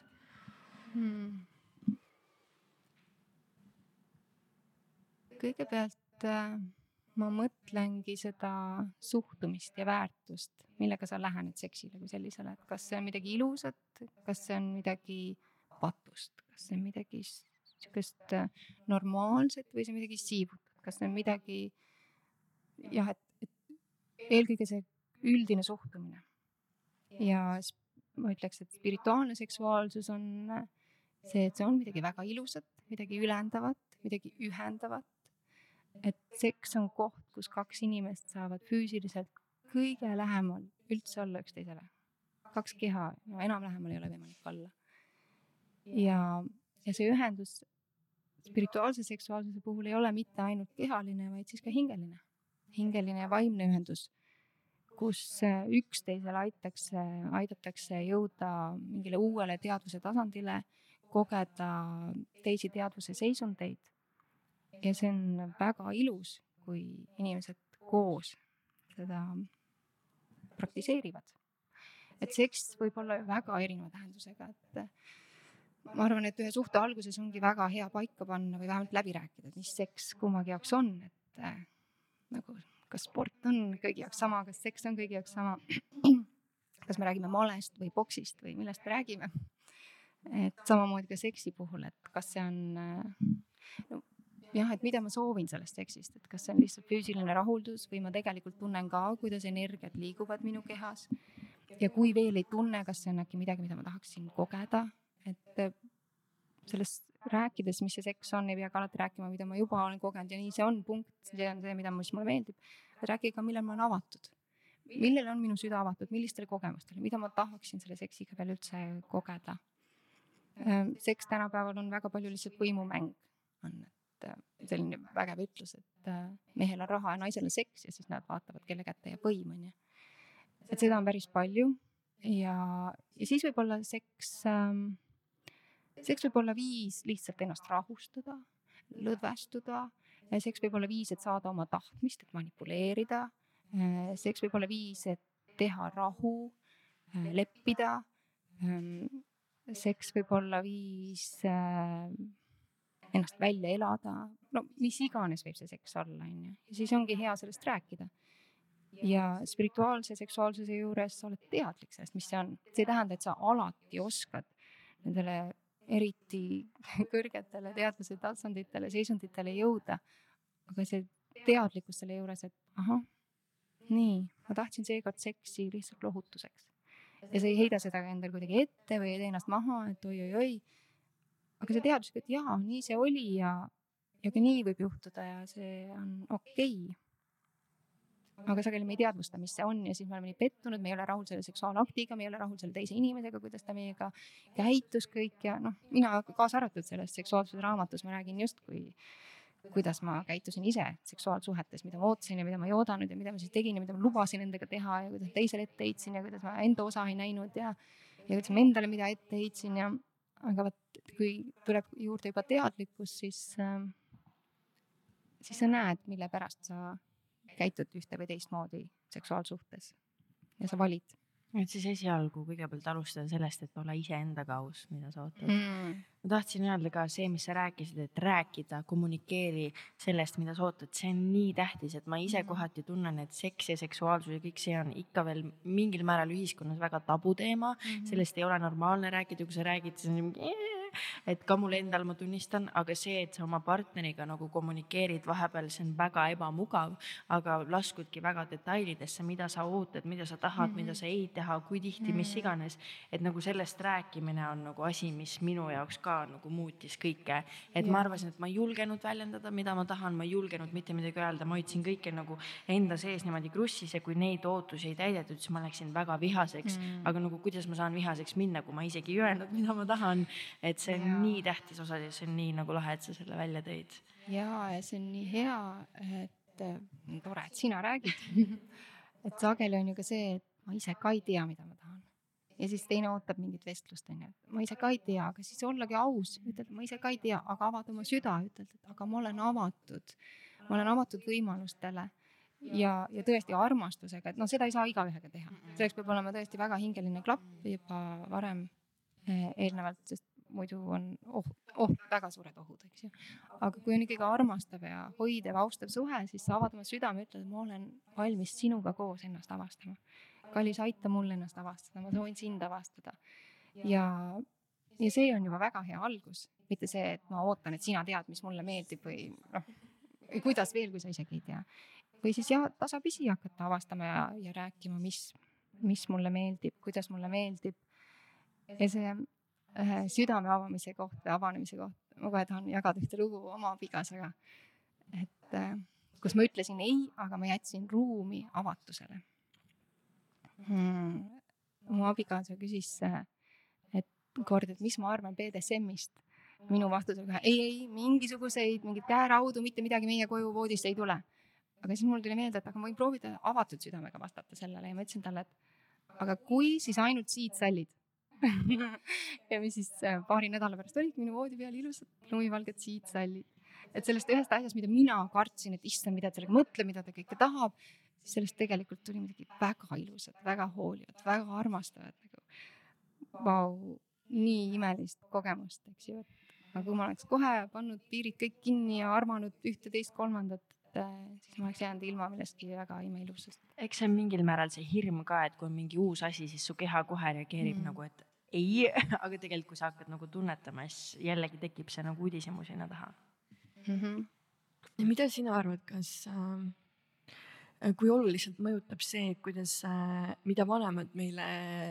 Hmm. kõigepealt äh, ma mõtlengi seda suhtumist ja väärtust, millega sa lähened seksile kui sellisele, et kas see on midagi ilusat, kas see on midagi patust, kas see on midagi sihukest äh, normaalset või see on midagi siivutut, kas see on midagi jah, et, et eelkõige see üldine suhtumine. ja ma ütleks, et spirituaalne seksuaalsus on äh, see, et see on midagi väga ilusat, midagi ülendavat, midagi ühendavat. et seks on koht, kus kaks inimest saavad füüsiliselt kõige lähemal üldse olla üksteisele. kaks keha, no enam lähemal ei ole võimalik olla. Ja, ja see ühendus spirituaalse seksuaalsuse puhul ei ole mitte ainult kehaline, vaid siis ka hingeline. hingeline ja vaimne ühendus, kus äh, üksteisele aitakse, aidatakse jõuda mingile uuele teadvuse tasandile, kogeda teisi teadvuse seisundeid. ja see on väga ilus, kui inimesed koos seda praktiseerivad. et seks võib olla väga erineva tähendusega, et ma arvan, et ühe suhte alguses ongi väga hea paika panna või vähemalt läbi rääkida, et mis seks kummagi jaoks on, et äh, nagu kas sport on kõigi jaoks sama, kas seks on kõigi jaoks sama. kas me räägime malest või poksist või millest me räägime. et samamoodi ka seksi puhul, et kas see on äh, no, jah, et mida ma soovin sellest seksist, et kas see on lihtsalt füüsiline rahuldus või ma tegelikult tunnen ka, kuidas energiat liiguvad minu kehas. ja kui veel ei tunne, kas see on äkki midagi, mida ma tahaksin kogeda, et äh, sellest rääkides, mis see seks on, ei peagi alati rääkima, mida ma juba olen kogenud ja nii see on, punkt, see on see, mida, mis mulle meeldib. rääkige ka, millal ma olen avatud. millele on minu süda avatud, millistele kogemustele, mida ma tahaksin selle seksiga veel üldse kogeda. seks tänapäeval on väga palju lihtsalt võimumäng, on, et äh, selline vägev ütlus, et äh, mehel on raha ja naisel on seks ja siis nad vaatavad, kelle kätte jääb võim, onju. et seda on päris palju ja, ja siis võib-olla seks ähm, seks võib olla viis lihtsalt ennast rahustada, lõdvestuda. seks võib olla viis, et saada oma tahtmist, et manipuleerida. seks võib olla viis, et teha rahu, leppida. seks võib olla viis äh, ennast välja elada, no mis iganes võib see seks olla, onju. ja siis ongi hea sellest rääkida. ja spirituaalse seksuaalsuse juures sa oled teadlik sellest, mis see on. see ei tähenda, et sa alati oskad nendele eriti kõrgetele teadvuse tasanditele, seisunditele jõuda. aga see teadlikkus selle juures, et ahah, nii, ma tahtsin seekord seksi lihtsalt lohutuseks. ja sa ei heida seda endale kuidagi ette või ei tee ennast maha, et oi-oi-oi. aga see teadvus, et jaa, nii see oli ja, ja ka nii võib juhtuda ja see on okei okay aga sageli me ei teadvusta, mis see on. Ja siis me oleme nii pettunud, me ei ole rahul selle seksuaalaktiga, me ei ole rahul selle teise inimesega, kuidas ta meiega käitus kõik. Ja noh, mina kaasa arvatud selles seksuaalsuse raamatus ma räägin justkui, kuidas ma käitusin ise seksuaalsuhetes, mida ma ootasin ja mida ma ei oodanud ja mida ma siis tegin ja mida ma lubasin endaga teha ja kuidas teisele ette heitsin ja kuidas ma enda osa ei näinud ja, ja kuidas ma endale mida ette heitsin ja aga vot, kui tuleb juurde juba teadlikkus, siis äh,, siis sa näed, mille pärast sa käitud ühte või teistmoodi seksuaalsuhtes. Ja sa valid. Et siis esialgu kõigepealt alustada sellest, et ole iseendaga aus, mida sa ootad. Mm.. ma tahtsin öelda ka see, mis sa rääkisid, et rääkida, kommunikeeri sellest, mida sa ootad, see on nii tähtis, et ma ise Mhm. kohati tunnen, et seks ja seksuaalsus ja kõik see on ikka veel mingil määral ühiskonnas väga tabuteema. Mhm. sellest ei ole normaalne rääkida, kui sa räägid, siis on mingi et ka mul endal ma tunnistan, aga see, et sa oma partneriga nagu kommunikeerid vahepeal, see on väga ebamugav, aga laskudki väga detailidesse, mida sa ootad, mida sa tahad mm, -hmm. mida sa ei taha, kui tihti mm, -hmm. mis iganes. et nagu sellest rääkimine on nagu asi, mis minu jaoks ka nagu muutis kõike, et ja. ma arvasin, et ma ei julgenud väljendada, mida ma tahan, ma ei julgenud mitte midagi öelda, ma hoidsin kõike nagu enda sees niimoodi krussis ja kui neid ootusi ei täidetud, siis ma läksin väga vihaseks mm. -hmm. aga nagu kuidas ma saan vihaseks minna, kui ma isegi ei öelnud, mida ma tahan, et see on ja. nii tähtis osa ja see on nii nagu lahe, et sa selle välja tõid. ja, ja see on nii hea, et äh, tore, et sina räägid et sageli on ju ka see, et ma ise ka ei tea, mida ma tahan. ja siis teine ootab mingit vestlust, onju, et ma ise ka ei tea, aga siis ollagi aus, ütelda, ma ise ka ei tea, aga avad oma süda, ütelda, et aga ma olen avatud. ma olen avatud võimalustele ja, ja tõesti armastusega, et noh, seda ei saa igaühega teha, selleks peab olema tõesti väga hingeline klapp juba varem eh, eelnevalt, sest muidu on oht, oht, väga suured ohud, eks ju. aga kui on ikkagi armastav ja hoidev, austav suhe, siis sa avad oma südame, ütled, et ma olen valmis sinuga koos ennast avastama. kallis, aita mul ennast avastada, ma soovin sind avastada. ja, ja see on juba väga hea algus, mitte see, et ma ootan, et sina tead, mis mulle meeldib või noh, kuidas veel, kui sa isegi ei tea. või siis jah, tasapisi hakata avastama ja, ja rääkima, mis, mis mulle meeldib, kuidas mulle meeldib. ja see Äh, südame avamise koht või avanemise koht. ma kohe tahan jagada ühte lugu oma abikaasaga. et äh, kus ma ütlesin ei, aga ma jätsin ruumi avatusele hmm.. mu abikaasa küsis, äh, et kord, et mis ma arvan BDSM-ist. minu vastus oli kohe ei, ei mingisuguseid, mingit käeraudu, mitte midagi meie koju voodisse ei tule. aga siis mul tuli meelde, et aga ma võin proovida avatud südamega vastata sellele ja ma ütlesin talle, et aga kui, siis ainult siit sallid ja mis siis äh, paari nädala pärast olidki minu voodi peal ilusad lumivalged siidsallid. et sellest ühest asjast, mida mina kartsin, et issand, mida ta sellega mõtleb, mida ta kõike tahab, siis sellest tegelikult tuli midagi väga ilusat, väga hoolivat, väga armastavat nagu. Vau, nii imelist kogemust, eks ju, et aga kui ma oleks kohe pannud piirid kõik kinni ja armanud ühte, teist, kolmandat, äh, siis ma oleks jäänud ilma millestki väga imeilusast. eks see on mingil määral see hirm ka, et kui on mingi uus asi, siis su keha kohe reageerib mm. nagu, et ei, aga tegelikult, kui sa hakkad nagu tunnetama, siis jällegi tekib see nagu uudishimu sinna taha mm. -hmm. ja mida sina arvad, kas äh, kui oluliselt mõjutab see, kuidas äh,, mida vanemad meile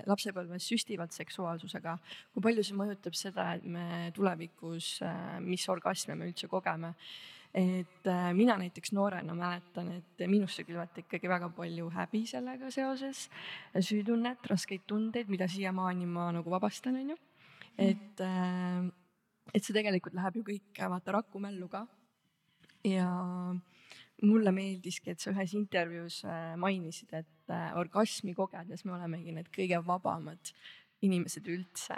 lapsepõlves süstivad seksuaalsusega, kui palju see mõjutab seda, et me tulevikus äh,, mis orgasme me üldse kogeme et äh, mina näiteks noorena mäletan, et minusse külvati ikkagi väga palju häbi sellega seoses, süütunnet, raskeid tundeid, mida siiamaani ma nagu vabastan, onju. et, äh, et see tegelikult läheb ju kõik vaata rakumällu ka. ja mulle meeldiski, et sa ühes intervjuus äh, mainisid, et orgasmi kogedes me olemegi need kõige vabamad inimesed üldse.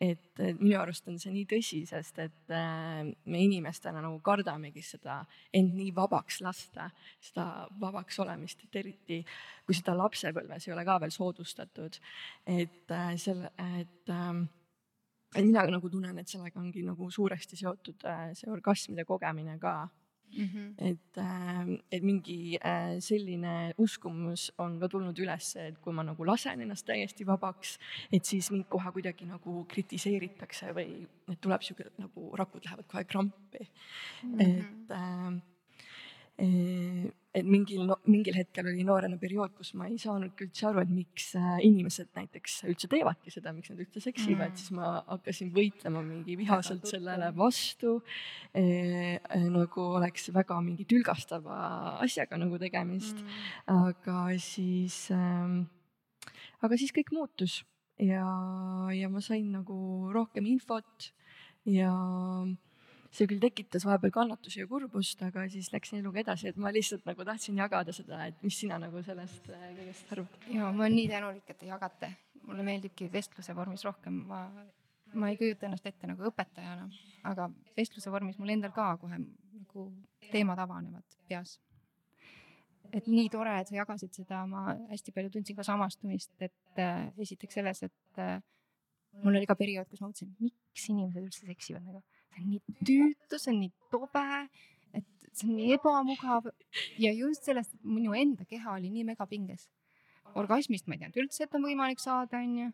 et minu arust on see nii tõsi, sest et äh, me inimestena nagu kardamegi seda end nii vabaks lasta, seda vabaks olemist, et eriti kui seda lapsepõlves ei ole ka veel soodustatud. et äh, selle, et ähm, mina nagu tunnen, et sellega ongi nagu suuresti seotud äh, see orgasmide kogemine ka Mm -hmm. et, ähm, et mingi äh, selline uskumus on ka tulnud üles, et kui ma nagu lasen ennast täiesti vabaks, et siis mind kohe kuidagi nagu kritiseeritakse või et tuleb sihuke nagu rakud lähevad kohe krampi mm. -hmm. et äh, et mingil no,, mingil hetkel oli noorena periood, kus ma ei saanudki üldse aru, et miks äh, inimesed näiteks üldse teevadki seda, miks nad üldse seksivad mm., siis ma hakkasin võitlema mingi vihaselt sellele vastu eh,. nagu oleks väga mingi tülgastava asjaga nagu tegemist mm., aga siis äh,, aga siis kõik muutus ja, ja ma sain nagu rohkem infot ja see küll tekitas vahepeal kannatusi ja kurbust, aga siis läksin eluga edasi, et ma lihtsalt nagu tahtsin jagada seda, et mis sina nagu sellest äh, kõigest arvad. ja ma olen nii tänulik, et te jagate, mulle meeldibki vestluse vormis rohkem, ma, ma ei kujuta ennast ette nagu õpetajana, aga vestluse vormis mul endal ka kohe nagu teemad avanevad peas. et nii tore, et sa jagasid seda, ma hästi palju tundsin ka samastumist, et äh, esiteks selles, et äh, mul oli ka periood, kus ma mõtlesin, miks inimesed üldse seksivad nagu see on nii tüütu, see on nii tobe, et see on nii ebamugav ja just sellest, minu enda keha oli nii megapinges. orgasmist ma ei teadnud üldse, et on võimalik saada, onju.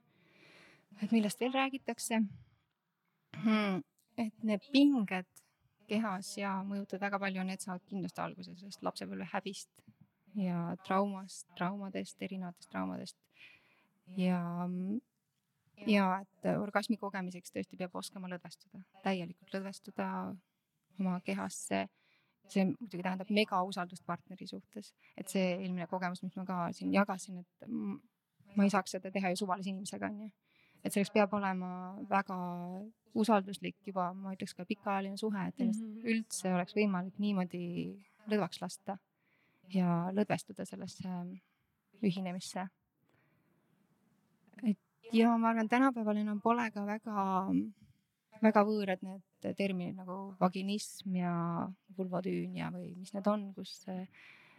et millest veel räägitakse. hmm,? et need pinged kehas ja mõjutavad väga palju, need saavad kindlasti alguse sellest lapsepõlve häbist ja traumast, traumadest, erinevatest traumadest. ja, ja et orgasmi kogemiseks tõesti peab oskama lõdvestuda, täielikult lõdvestuda oma kehasse. see muidugi tähendab megausaldust partneri suhtes, et see eelmine kogemus, mis ma ka siin jagasin, et ma ei saaks seda teha ju suvalise inimesega, onju. et selleks peab olema väga usalduslik juba, ma ütleks ka pikaajaline suhe, et ennast mm -hmm. üldse oleks võimalik niimoodi lõdvaks lasta ja lõdvestuda sellesse ühinemisse. et ja ma arvan, tänapäeval enam pole ka väga, väga võõrad need terminid nagu vaginism ja vulvotüünia või mis need on, kus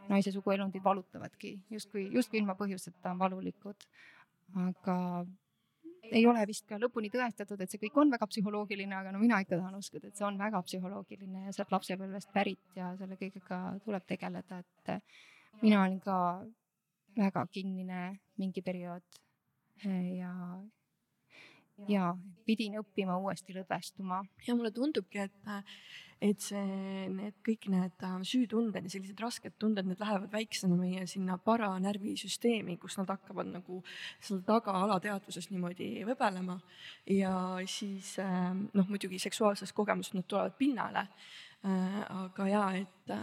naise suguelundid valutavadki justkui, justkui ilma põhjuseta valulikud. aga ei ole vist ka lõpuni tõestatud, et see kõik on väga psühholoogiline, aga no mina ikka tahan uskuda, et see on väga psühholoogiline ja sealt lapsepõlvest pärit ja selle kõigega tuleb tegeleda, et mina olin ka väga kinnine mingi periood ja ja pidin õppima uuesti lõdvestuma. ja mulle tundubki, et, et see, need kõik need äh, süütunded ja sellised rasked tunded, need lähevad väiksena meie sinna paranärvisüsteemi, kus nad hakkavad nagu seal taga alateadvuses niimoodi võbelema. ja siis äh, noh, muidugi seksuaalses kogemuses nad tulevad pinnale. Äh, aga ja, et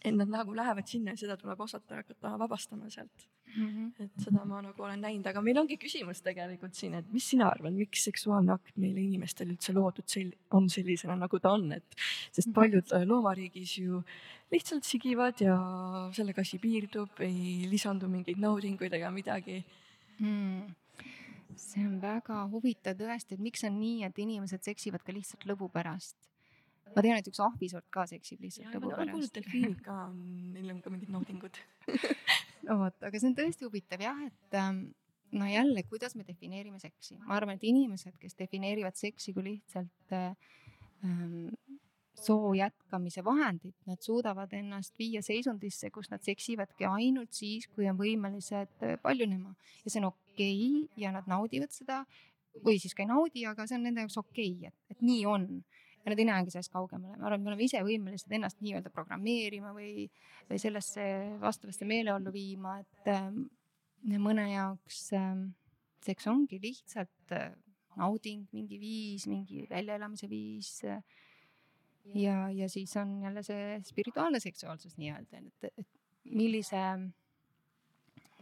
et nad nagu lähevad sinna ja seda tuleb osata hakata vabastama sealt mm. -hmm. et seda ma nagu olen näinud, aga meil ongi küsimus tegelikult siin, et mis sina arvad, miks seksuaalne akt meile inimestel üldse loodud sel-, on sellisena, nagu ta on, et sest mhm. paljud äh, loomariigis ju lihtsalt sigivad ja sellega asi piirdub, ei lisandu mingeid naudinguid ega midagi mm see on väga huvitav tõesti, et miks on nii, et inimesed seksivad ka lihtsalt lõbu pärast ma tean, et üks ahvisort ka seksib lihtsalt lõbu pärast. delfiinid ka on, neil on ka mingid naudingud no vot, aga see on tõesti huvitav jah, et ähm, no jälle, kuidas me defineerime seksi, ma arvan, et inimesed, kes defineerivad seksi kui lihtsalt äh, ähm, soo jätkamise vahendit, nad suudavad ennast viia seisundisse, kus nad seksivadki ainult siis, kui on võimelised äh, paljunema. Ja see on okei okay ja nad naudivad seda või siis ka ei naudi, aga see on nende jaoks okei okay,, et, et nii on ja nad ei näegi sellest kaugemale. ma arvan, et me oleme ise võimelised ennast nii-öelda programmeerima või, või sellesse vastavasse meeleollu viima, et äh, mõne jaoks äh, seks ongi lihtsalt äh, nauding, mingi viis, mingi väljaelamise viis äh,. ja, ja siis on jälle see spirituaalne seksuaalsus nii-öelda, et, et millise,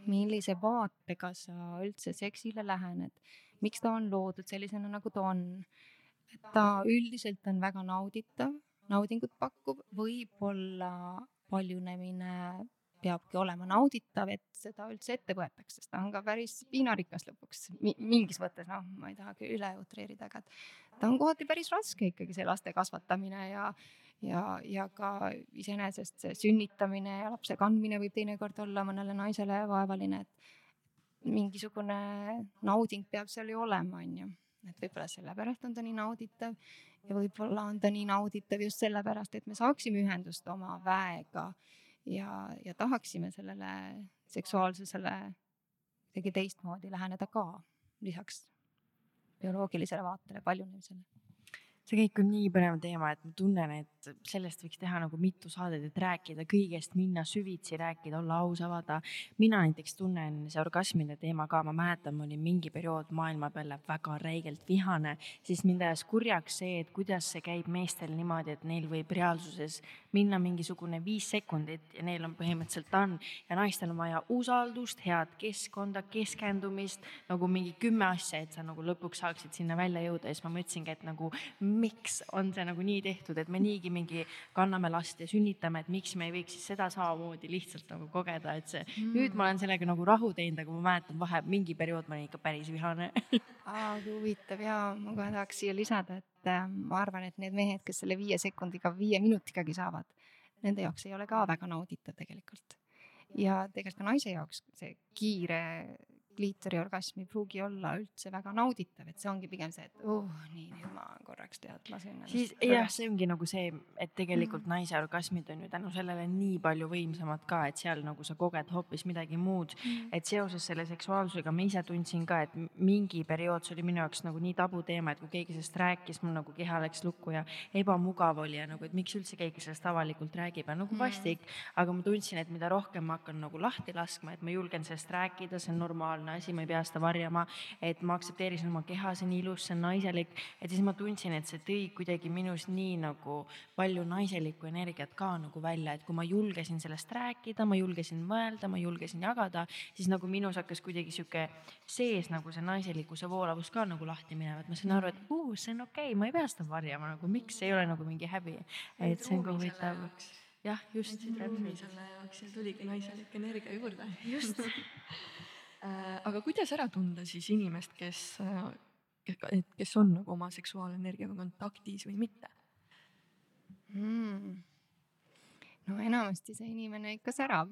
millise vaatega sa üldse seksile lähened, miks ta on loodud sellisena, nagu ta on ta üldiselt on väga nauditav, naudingut pakkuv, võib-olla paljunemine peabki olema nauditav, et seda üldse ette võetaks, sest ta on ka päris piinarikas lõpuks. Mingis mõttes, noh, ma ei tahagi üle utreerida, aga ta on kohati päris raske ikkagi see laste kasvatamine ja ja, ja ka iseenesest see sünnitamine ja lapse kandmine võib teinekord olla mõnele naisele vaevaline, et mingisugune nauding peab seal ju olema, onju et võib-olla sellepärast on ta nii nauditav ja võib-olla on ta nii nauditav just sellepärast, et me saaksime ühendust oma väega ja, ja tahaksime sellele seksuaalsusele kuidagi teistmoodi läheneda ka, lisaks bioloogilisele vaatele, paljunemisele see kõik on nii põnev teema, et ma tunnen, et sellest võiks teha nagu mitu saadet, et rääkida kõigest, minna süvitsi, rääkida, olla aus, avada. mina näiteks tunnen see orgasmide teema ka, ma mäletan, ma olin mingi periood maailma peale väga räigelt vihane, siis mind ajas kurjaks see, et kuidas see käib meestel niimoodi, et neil võib reaalsuses minna mingisugune viis sekundit ja neil on põhimõtteliselt on ja naistel on vaja usaldust, head keskkonda, keskendumist nagu mingi kümme asja, et sa nagu lõpuks saaksid sinna välja jõuda. Ja siis ma mõtlesingi, et nagu miks on see nagu nii tehtud, et me niigi mingi kanname last ja sünnitame, et miks me ei võiks siis seda samamoodi lihtsalt nagu kogeda, et see mm. nüüd ma olen sellega nagu rahu teinud, aga ma mäletan vahe, mingi periood ma olin ikka päris vihane. Aa, kui huvitav ja ma kohe tahaks siia lisada, et äh, ma arvan, et need mehed, kes selle viie sekundiga, viie minutigagi saavad, nende jaoks ei ole ka väga nauditav tegelikult. ja tegelikult ka naise jaoks see kiire kliitoriorgasm ei pruugi olla üldse väga nauditav, et see ongi pigem see, et oh nii, nüüd ma korraks tead lasen. siis jah, see ongi nagu see, et tegelikult mm. naise orgasmid on ju tänu sellele nii palju võimsamad ka, et seal nagu sa koged hoopis midagi muud mm.. et seoses selle seksuaalsusega ma ise tundsin ka, et mingi periood, see oli minu jaoks nagu nii tabuteema, et kui keegi sellest rääkis, mul nagu keha läks lukku ja ebamugav oli ja nagu, et miks üldse keegi sellest avalikult räägib ja nagu mm. vastik mm.. aga ma tundsin, et mida rohkem ma hakkan nagu lahti laskma, et ma julgen sellest rääkida, see on normaalne asi, ma ei pea seda varjama, et ma aktsepteerisin oma keha, see on ilus, see on naiselik, et siis ma tundsin, et see tõi kuidagi minus nii nagu palju naiselikku energiat ka nagu välja, et kui ma julgesin sellest rääkida, ma julgesin mõelda, ma julgesin jagada, siis nagu minus hakkas kuidagi sihuke sees nagu see naiselikkuse voolavus ka nagu lahti minema, et ma sain aru, et uh, see on okei okay,, ma ei pea seda varjama nagu, miks? Ei ole nagu mingi häbi, et see on ka huvitav. jah, just. ruumi selle jaoks ja tuligi naiselik energia juurde. just aga kuidas ära tunda siis inimest, kes, kes, kes on nagu oma seksuaalenergiaga kontaktis või mitte mm.? no enamasti see inimene ikka särab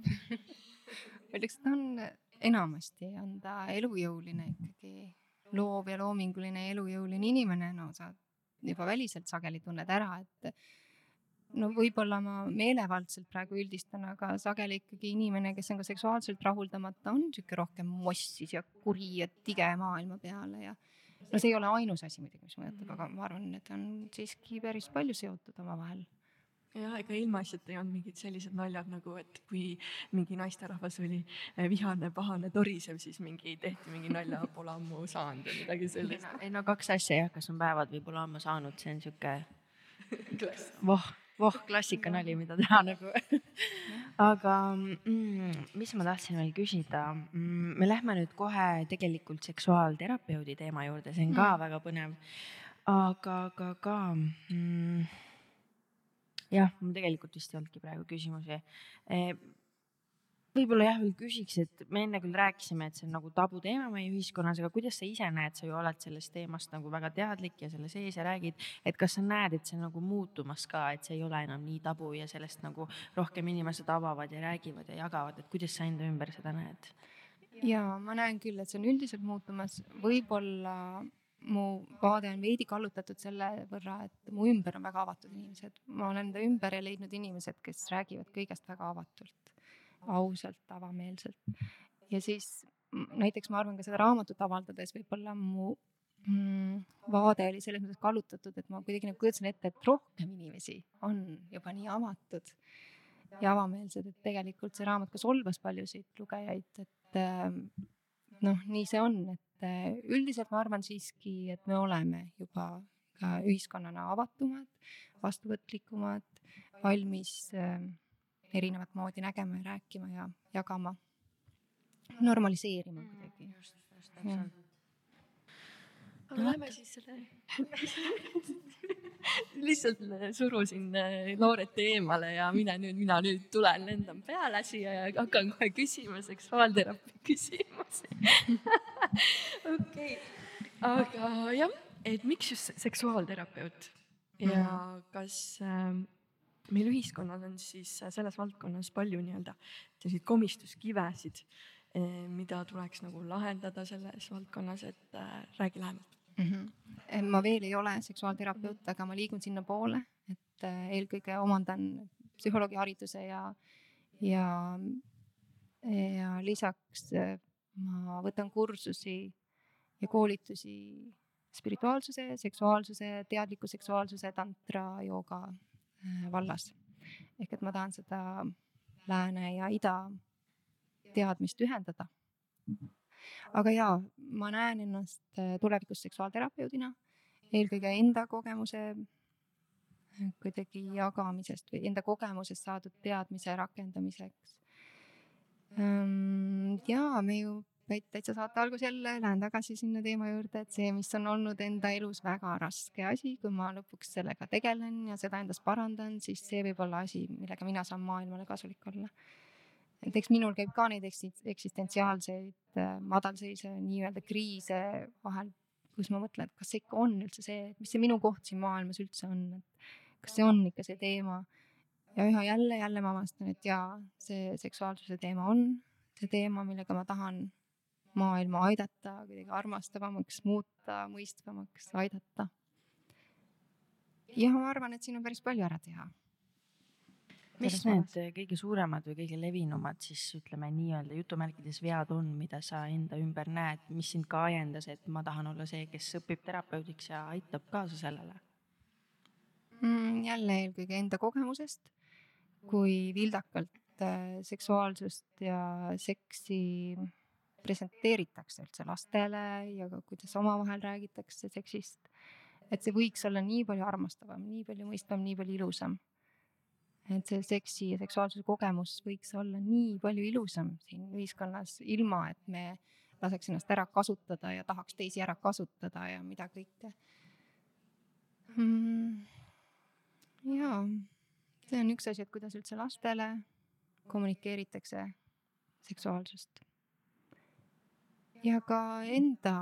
öeldakse, et ta on enamasti on ta elujõuline ikkagi, loov ja loominguline elujõuline inimene, no sa juba väliselt sageli tunned ära, et no võib-olla ma meelevaldselt praegu üldistan, aga sageli ikkagi inimene, kes on ka seksuaalselt rahuldamata, on sihuke rohkem mossis ja kuri ja tige maailma peale ja no see ei ole ainus asi muidugi, mis mõjutab, aga ma arvan, et on siiski päris palju seotud omavahel jah, ega ilmaasjata ei olnud mingid sellised naljad nagu, et kui mingi naisterahvas oli eh, vihane, pahane, torisev, siis mingi tehti mingi nalja, pole ammu saanud või midagi sellist. ei no kaks asja jah, kas on päevad või pole ammu saanud, see on sihuke voh voh, klassikanali, mida teha nagu aga mm, mis ma tahtsin veel küsida mm,, me lähme nüüd kohe tegelikult seksuaalterapeudi teema juurde, see on ka mm. väga põnev. aga, aga ka mm, jah, mul tegelikult vist ei olnudki praegu küsimusi e, võib-olla jah, veel küsiks, et me enne küll rääkisime, et see on nagu tabuteema meie ühiskonnas, aga kuidas sa ise näed, sa ju oled sellest teemast nagu väga teadlik ja selle sees ja räägid, et kas sa näed, et see nagu muutumas ka, et see ei ole enam nii tabu ja sellest nagu rohkem inimesed avavad ja räägivad ja jagavad, et kuidas sa enda ümber seda näed? ja ma näen küll, et see on üldiselt muutumas, võib-olla mu vaade on veidi kallutatud selle võrra, et mu ümber on väga avatud inimesed, ma olen enda ümber leidnud inimesed, kes räägivad kõigest väga avatult ausalt, avameelselt. ja siis näiteks ma arvan ka seda raamatut avaldades võib-olla mu mm, vaade oli selles mõttes kallutatud, et ma kuidagi nagu kujutasin ette, et rohkem inimesi on juba nii avatud ja avameelsed, et tegelikult see raamat ka solvas paljusid lugejaid, et ähm, noh, nii see on, et äh, üldiselt ma arvan siiski, et me oleme juba ka ühiskonnana avatumad, vastuvõtlikumad, valmis äh, erinevat moodi nägema ja rääkima ja jagama, normaliseerima kuidagi. just, just täpselt. aga lähme siis selle lihtsalt surusin noored äh, eemale ja mine nüüd, mina nüüd tulen, lendan peale siia ja hakkan kohe küsima seksuaalteraapia küsimusi. okei, aga jah, et miks just seksuaalterapeut ja mm. kas äh, meil ühiskonnas on siis selles valdkonnas palju nii-öelda selliseid komistuskivesid, eh, mida tuleks nagu lahendada selles valdkonnas, et äh, räägi lähemalt mm. -hmm. ma veel ei ole seksuaalterapeut, aga ma liigun sinnapoole, et äh, eelkõige omandan psühholoogihariduse ja, ja, ja lisaks äh, ma võtan kursusi ja koolitusi spirituaalsuse, seksuaalsuse, teadliku seksuaalsuse, tantra, jooga Äh, vallas. ehk et ma tahan seda lääne ja ida teadmist ühendada. aga jaa, ma näen ennast äh, tulevikus seksuaalterapeudina, eelkõige enda kogemuse äh, kuidagi jagamisest või enda kogemusest saadud teadmise rakendamiseks. ja me ju vaid täitsa saate algus jälle lähen tagasi sinna teema juurde, et see, mis on olnud enda elus väga raske asi, kui ma lõpuks sellega tegelen ja seda endas parandan, siis see võib olla asi, millega mina saan maailmale kasulik olla. et eks minul käib ka neid eksistentsiaalseid äh, madalseise nii-öelda kriise vahel, kus ma mõtlen, et kas see ikka on üldse see, mis see minu koht siin maailmas üldse on, et kas see on ikka see teema. ja üha jälle, jälle ma avastan, et jaa, see seksuaalsuse teema on see teema, millega ma tahan maailma aidata kuidagi armastavamaks muuta, mõistvamaks aidata. ja ma arvan, et siin on päris palju ära teha mis need kõige suuremad või kõige levinumad siis ütleme nii-öelda jutumärkides vead on, mida sa enda ümber näed, mis sind ka ajendas, et ma tahan olla see, kes õpib terapeudiks ja aitab kaasa sellele mm,? jälle eelkõige enda kogemusest, kui vildakalt äh, seksuaalsust ja seksi presenteeritakse üldse lastele ja ka kuidas omavahel räägitakse seksist. et see võiks olla nii palju armastavam, nii palju mõistvam, nii palju ilusam et see seksi ja seksuaalsuse kogemus võiks olla nii palju ilusam siin ühiskonnas, ilma et me laseks ennast ära kasutada ja tahaks teisi ära kasutada ja mida kõike mm,. ja see on üks asi, et kuidas üldse lastele kommunikeeritakse seksuaalsust. Ja ka enda,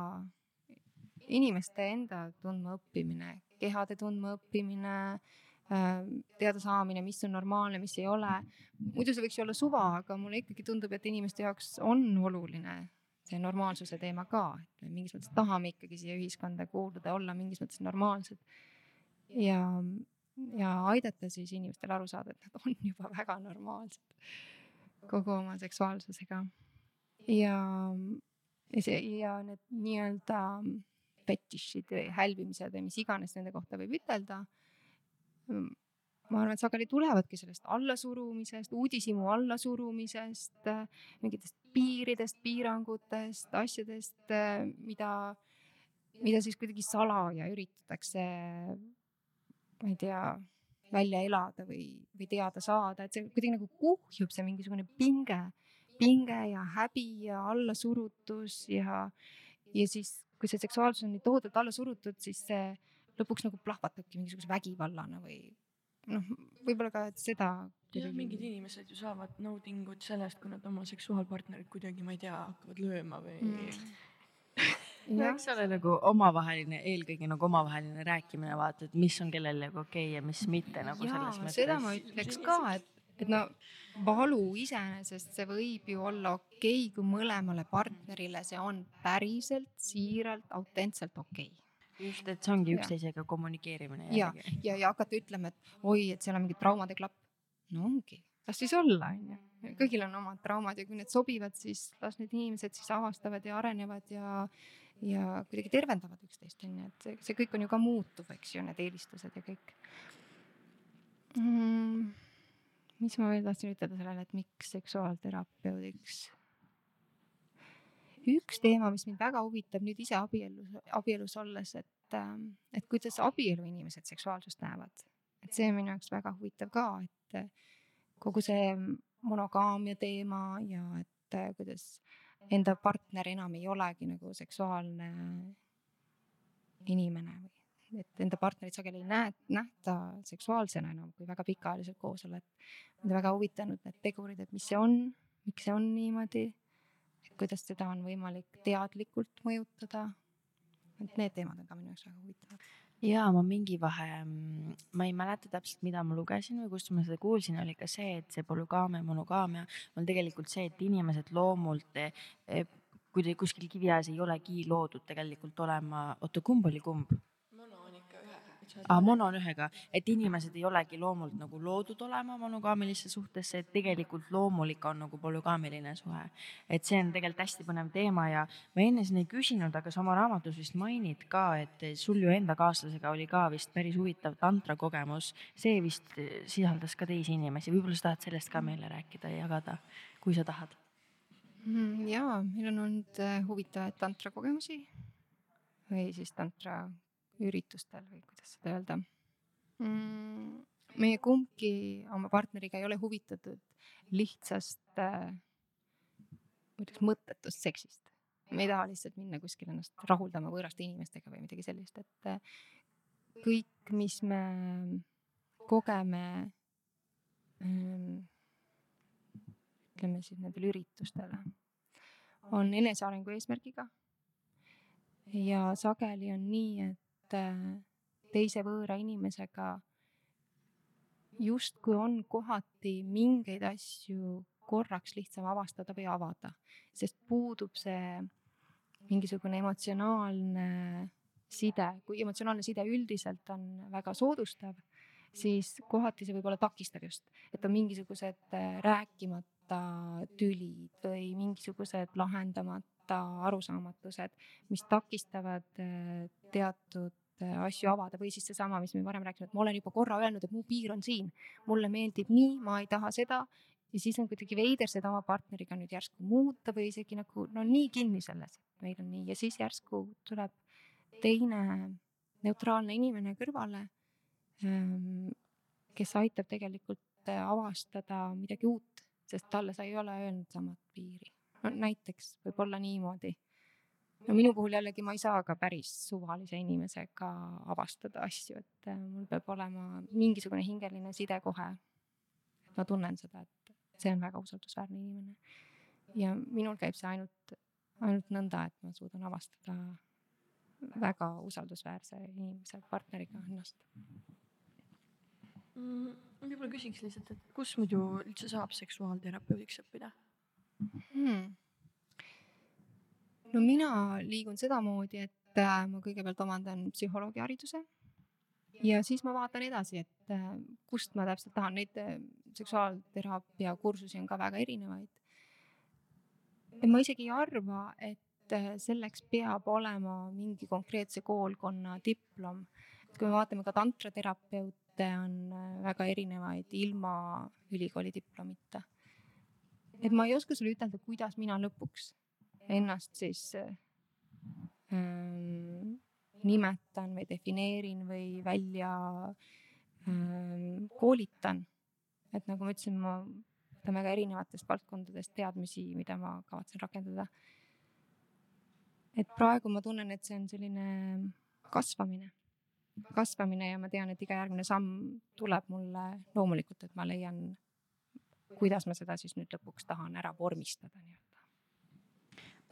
inimeste enda tundmaõppimine, kehade tundmaõppimine Äh, teada saamine, mis on normaalne, mis ei ole. muidu see võiks ju olla suva, aga mulle ikkagi tundub, et inimeste jaoks on oluline see normaalsuse teema ka, et me mingis mõttes tahame ikkagi siia ühiskonda kuuluda, olla mingis mõttes normaalsed. ja, ja aidata siis inimestel aru saada, et nad on juba väga normaalsed kogu oma seksuaalsusega. ja, ja need nii-öelda fetišid või hälbimised või mis iganes nende kohta võib ütelda Mm, ma arvan, et sageli tulevadki sellest allasurumisest, uudishimu allasurumisest, mingitest piiridest, piirangutest, asjadest, mida, mida siis kuidagi salaja üritatakse, ma ei tea, välja elada või, või teada saada, et see kuidagi nagu kuhjub see mingisugune pinge, pinge ja häbi ja allasurutus ja, ja siis, kui see seksuaalsus on nii tohutult alla surutud, siis see lõpuks nagu plahvatabki mingisuguse vägivallana või noh, võib-olla ka seda. jah, mingid inimesed ju saavad naudingut sellest, kui nad oma seksuaalpartnerit kuidagi, ma ei tea, hakkavad lööma või mm. no eks ole nagu omavaheline, eelkõige nagu omavaheline rääkimine, vaata, et mis on kellelegi nagu okei okay ja mis mitte nagu Jaa, selles mõttes. seda ma ütleks ka, et, et no valu iseenesest, see võib ju olla okei okay,, kui mõlemale partnerile see on päriselt, siiralt, autentselt okei okay just, et see ongi üksteisega kommunikeerimine. ja, ja, ja hakata ütlema, et oi, et seal on mingi traumade klapp. no ongi, las siis olla, onju. kõigil on omad traumad ja kui need sobivad, siis las need inimesed siis avastavad ja arenevad ja, ja kuidagi tervendavad üksteist, onju, et see, see kõik on ju ka muutuv, eks ju, need eelistused ja kõik mm,. Mis ma veel tahtsin ütelda sellele, et miks seksuaalterapeudiks üks teema, mis mind väga huvitab nüüd ise abielus, abielus olles, et, ähm, et kuidas abieluinimesed seksuaalsust näevad. et see on minu jaoks väga huvitav ka, et äh, kogu see monogaamia teema ja et äh, kuidas enda partner enam ei olegi nagu seksuaalne inimene või et enda partnerit sageli ei näe, nähta seksuaalsena enam, kui väga pikaajaliselt koos oled. mind väga huvitanud need tegurid, et mis see on, miks see on niimoodi kuidas seda on võimalik teadlikult mõjutada. et need teemad on ka minu jaoks väga huvitavad. ja ma mingi vahe, ma ei mäleta täpselt, mida ma lugesin või kust ma seda kuulsin, oli ka see, et see polügaamia, monogaamia on tegelikult see, et inimesed loomult eh, kui te kuskil kiviajas ei olegi loodud tegelikult olema, oota, kumb oli kumb? Ah,. mono on ühega, et inimesed ei olegi loomult nagu loodud olema monogaamilisse suhtesse, et tegelikult loomulik on nagu polügaamiline suhe. et see on tegelikult hästi põnev teema ja ma enne siin ei küsinud, aga sa oma raamatus vist mainid ka, et sul ju enda kaaslasega oli ka vist päris huvitav tantra kogemus. see vist sisaldas ka teisi inimesi, võib-olla sa tahad sellest ka meile rääkida ja jagada, kui sa tahad mm,? ja, meil on olnud äh, huvitavaid tantra kogemusi või siis tantra üritustel või kuidas seda öelda mm,. meie kumbki oma partneriga ei ole huvitatud lihtsast äh,, ma ütleks mõttetust seksist. me ei taha lihtsalt minna kuskile ennast rahuldama võõraste inimestega või midagi sellist, et äh, kõik, mis me kogeme ähm,, ütleme siis nendel üritustel, on enesearengu eesmärgiga. ja sageli on nii, et teise võõra inimesega justkui on kohati mingeid asju korraks lihtsam avastada või avada, sest puudub see mingisugune emotsionaalne side, kui emotsionaalne side üldiselt on väga soodustav, siis kohati see võib olla takistav just, et on mingisugused äh, rääkimata tülid või mingisugused lahendamata arusaamatused, mis takistavad äh, teatud äh, asju avada või siis seesama, mis me varem rääkisime, et ma olen juba korra öelnud, et mu piir on siin, mulle meeldib nii, ma ei taha seda. Ja siis on kuidagi veider seda oma partneriga nüüd järsku muuta või isegi nagu no nii kinni selles, et meil on nii. Ja siis järsku tuleb teine neutraalne inimene kõrvale, ähm, kes aitab tegelikult äh, avastada midagi uut, sest talle sa ei ole öelnud samat piiri. No näiteks võib-olla niimoodi. no minu puhul jällegi ma ei saa ka päris suvalise inimesega avastada asju, et äh, mul peab olema mingisugune hingeline side kohe. et ma tunnen seda, et see on väga usaldusväärne inimene. ja minul käib see ainult, ainult nõnda, et ma suudan avastada väga usaldusväärse inimese, partneriga ennast mm,. võib-olla küsiks lihtsalt, et kus muidu üldse saab seksuaalterapeudiks õppida hmm.? no mina liigun sedamoodi, et äh, ma kõigepealt omandan psühholoogi hariduse ja siis ma vaatan edasi, et äh, kust ma täpselt tahan, neid äh, seksuaalteraapia kursusi on ka väga erinevaid. ma isegi ei arva, et et selleks peab olema mingi konkreetse koolkonna diplom. kui me vaatame ka tantraterapeute, on väga erinevaid ilma ülikooli diplomita. Et ma ei oska sulle ütelda, kuidas mina lõpuks ennast siis ähm, nimetan või defineerin või välja ähm, koolitan. et nagu ma ütlesin, ma võtan väga erinevatest valdkondadest teadmisi, mida ma kavatsen rakendada et praegu ma tunnen, et see on selline kasvamine, kasvamine ja ma tean, et iga järgmine samm tuleb mulle loomulikult, et ma leian, kuidas ma seda siis nüüd lõpuks tahan ära vormistada nii-öelda.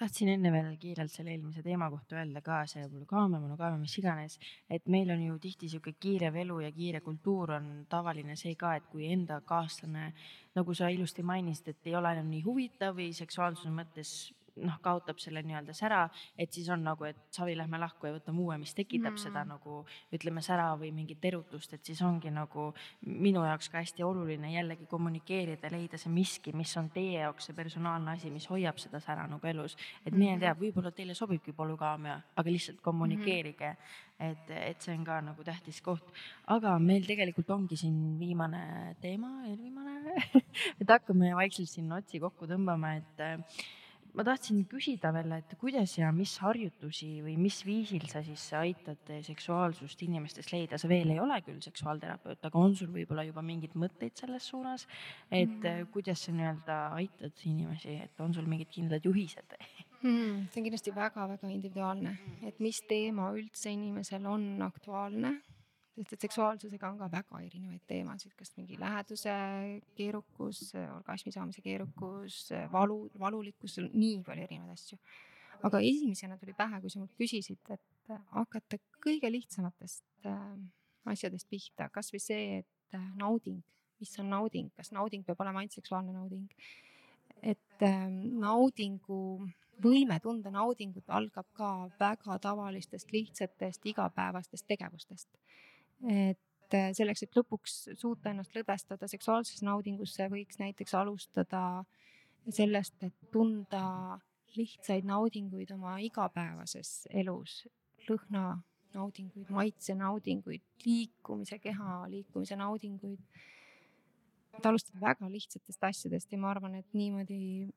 Tahtsin enne veel kiirelt selle eelmise teema kohta öelda ka, see polügaamia, monogaamia, mis iganes, et meil on ju tihti sihuke kiirev elu ja kiire kultuur on tavaline see ka, et kui enda kaaslane, nagu sa ilusti mainisid, et ei ole enam nii huvitav või seksuaalsuse mõttes noh, kaotab selle nii-öelda sära, et siis on nagu, et savi, lähme lahku ja võtame uue, mis tekitab mm. seda nagu ütleme sära või mingit erutust, et siis ongi nagu minu jaoks ka hästi oluline jällegi kommunikeerida, leida see miski, mis on teie jaoks see personaalne asi, mis hoiab seda sära nagu elus. et mine tea, võib-olla teile sobibki polügaamia, aga lihtsalt kommunikeerige mm. -hmm. et, et see on ka nagu tähtis koht. aga meil tegelikult ongi siin viimane teema, eelviimane et hakkame vaikselt siin otsi kokku tõmbama, et ma tahtsin küsida veel, et kuidas ja mis harjutusi või mis viisil sa siis aitad seksuaalsust inimestes leida, sa veel ei ole küll seksuaalterapeut, aga on sul võib-olla juba mingeid mõtteid selles suunas, et mm. kuidas sa nii-öelda aitad inimesi, et on sul mingid kindlad juhised mm,? see on kindlasti väga-väga individuaalne, et mis teema üldse inimesel on aktuaalne sest et seksuaalsusega on ka väga erinevaid teemasid, kas mingi läheduse keerukus, orgasmi saamise keerukus, valu, valulikkus, nii palju erinevaid asju. aga esimesena tuli pähe, kui sa mult küsisid, et hakata kõige lihtsamatest äh, asjadest pihta, kasvõi see, et äh, nauding, mis on nauding, kas nauding peab olema ainult seksuaalne nauding? et äh, naudingu võime tunda naudingut algab ka väga tavalistest, lihtsatest, igapäevastest tegevustest et äh, selleks, et lõpuks suuta ennast lõdvestada seksuaalsesse naudingusse, võiks näiteks alustada sellest, et tunda lihtsaid naudinguid oma igapäevases elus, lõhna naudinguid, maitse naudinguid, liikumise, keha liikumise naudinguid. et alustada väga lihtsatest asjadest ja ma arvan, et niimoodi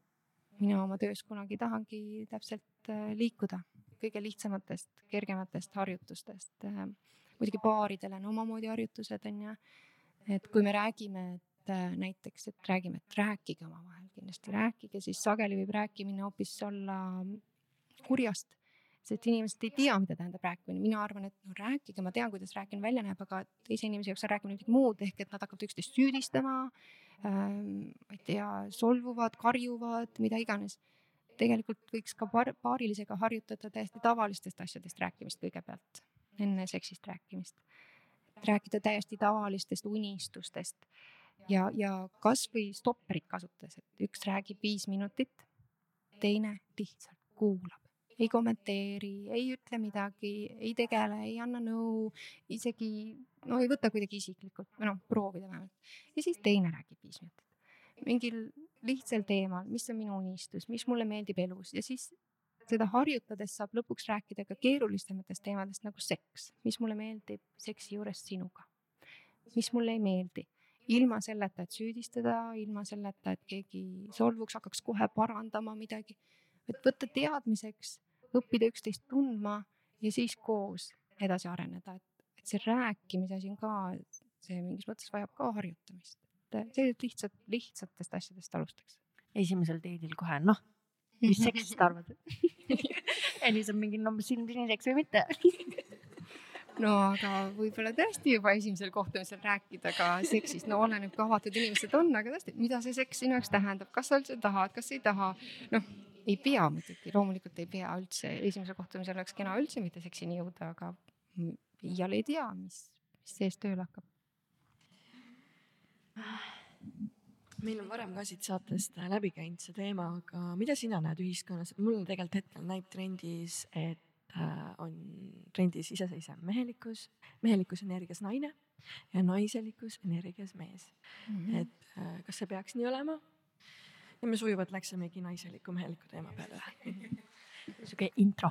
mina oma töös kunagi tahangi täpselt äh, liikuda, kõige lihtsamatest, kergematest harjutustest äh, muidugi paaridel on omamoodi harjutused on ju. et kui me räägime, et äh, näiteks, et räägime, et rääkige omavahel, kindlasti rääkige, siis sageli võib rääkimine hoopis olla kurjast sest inimesed ei tea, mida tähendab rääkimine, mina arvan, et no rääkige, ma tean, kuidas rääkimine välja näeb, aga teise inimese jaoks on rääkimine midagi muud, ehk et nad hakkavad üksteist süüdistama ähm,. ma ei tea, solvuvad, karjuvad, mida iganes. tegelikult võiks ka paar, paarilisega harjutada täiesti tavalistest asjadest rääkimist kõigepealt enne seksist rääkimist. rääkida täiesti tavalistest unistustest. Ja, ja kasvõi stopperit kasutades, et üks räägib viis minutit, teine lihtsalt kuulab, ei kommenteeri, ei ütle midagi, ei tegele, ei anna nõu, isegi no ei võta kuidagi isiklikult noh, proovida vähemalt. ja siis teine räägib viis minutit. Mingil lihtsal teemal, mis on minu unistus, mis mulle meeldib elus? Ja siis seda harjutades saab lõpuks rääkida ka keerulisematest teemadest nagu seks, mis mulle meeldib seksi juures sinuga, mis mulle ei meeldi ilma selleta, et süüdistada, ilma selleta, et keegi solvuks, hakkaks kohe parandama midagi. et võtta teadmiseks õppida üksteist tundma ja siis koos edasi areneda, et, et see rääkimise asi on ka, see mingis mõttes vajab ka harjutamist. et sellised lihtsad, lihtsatest asjadest alustaks. esimesel teedil kohe, noh, mis seksist arvad? Siis on mingi, no silm siniseks või mitte? No aga võib-olla tõesti juba esimesel kohtumisel rääkida ka seksist, no oleneb, kui avatud inimesed on, aga tõesti, mida see seks sinu jaoks tähendab, kas sa üldse tahad, kas ei taha, noh ei pea muidugi, loomulikult ei pea üldse, esimesel kohtumisel oleks kena üldse mitte seksini jõuda, aga iial ei tea, mis, mis sees tööle hakkab. Meil on varem ka siit saatest läbi käinud see teema, aga mida sina näed ühiskonnas, mul tegelikult hetkel näib trendis, et äh, on trendis iseseisev mehelikkus, mehelikkus energias naine ja naiselikkus energias mees mm. -hmm. et äh, kas see peaks nii olema ja me sujuvalt läksimegi naiseliku meheliku teema peale sihuke intro.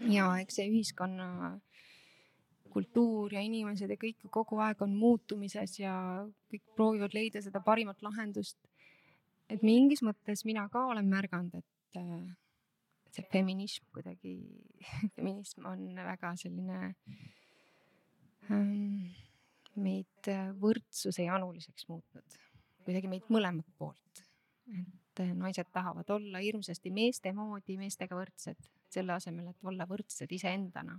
ja eks see ühiskonna kultuur ja inimesed ja kõik kogu aeg on muutumises ja kõik proovivad leida seda parimat lahendust. et mingis mõttes mina ka olen märganud, et see feminism kuidagi, feminism on väga selline ähm, meid võrdsuse januliseks muutnud kuidagi meid mõlemat poolt. et eh, naised tahavad olla hirmsasti meeste moodi, meestega võrdsed, selle asemel, et olla võrdsed iseendana,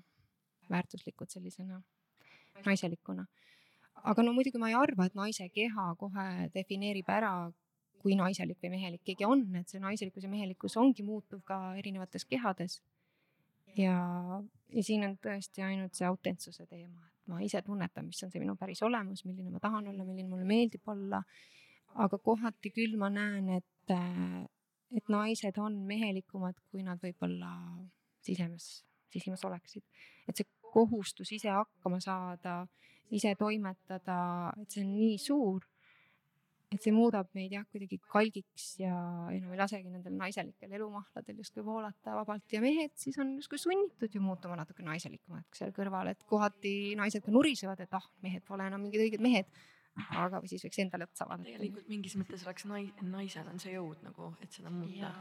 väärtuslikud sellisena naiselikuna. aga no muidugi ma ei arva, et naise keha kohe defineerib ära, kui naiselik või mehelik keegi on, et see naiselikkus ja mehelikkus ongi muutuv ka erinevates kehades. ja, ja siin on tõesti ainult see autentsuse teema, et ma ise tunnetan, mis on see minu päris olemus, milline ma tahan olla, milline mulle meeldib olla aga kohati küll ma näen, et, et naised on mehelikumad, kui nad võib-olla sisemas, sisimas oleksid. et see kohustus ise hakkama saada, ise toimetada, et see on nii suur, et see muudab meid jah, kuidagi kalgiks ja enam ei lasegi nendel naiselikel elumahladel justkui voolata vabalt ja mehed siis on justkui sunnitud ju muutuma natuke naiselikumaks seal kõrval, et kohati naised ka nurisevad, et ah, mehed pole enam mingid õiged mehed aga siis võiks endale otsa vaadata. tegelikult mingis mõttes oleks nai-, naisel on see jõud nagu, et seda muuta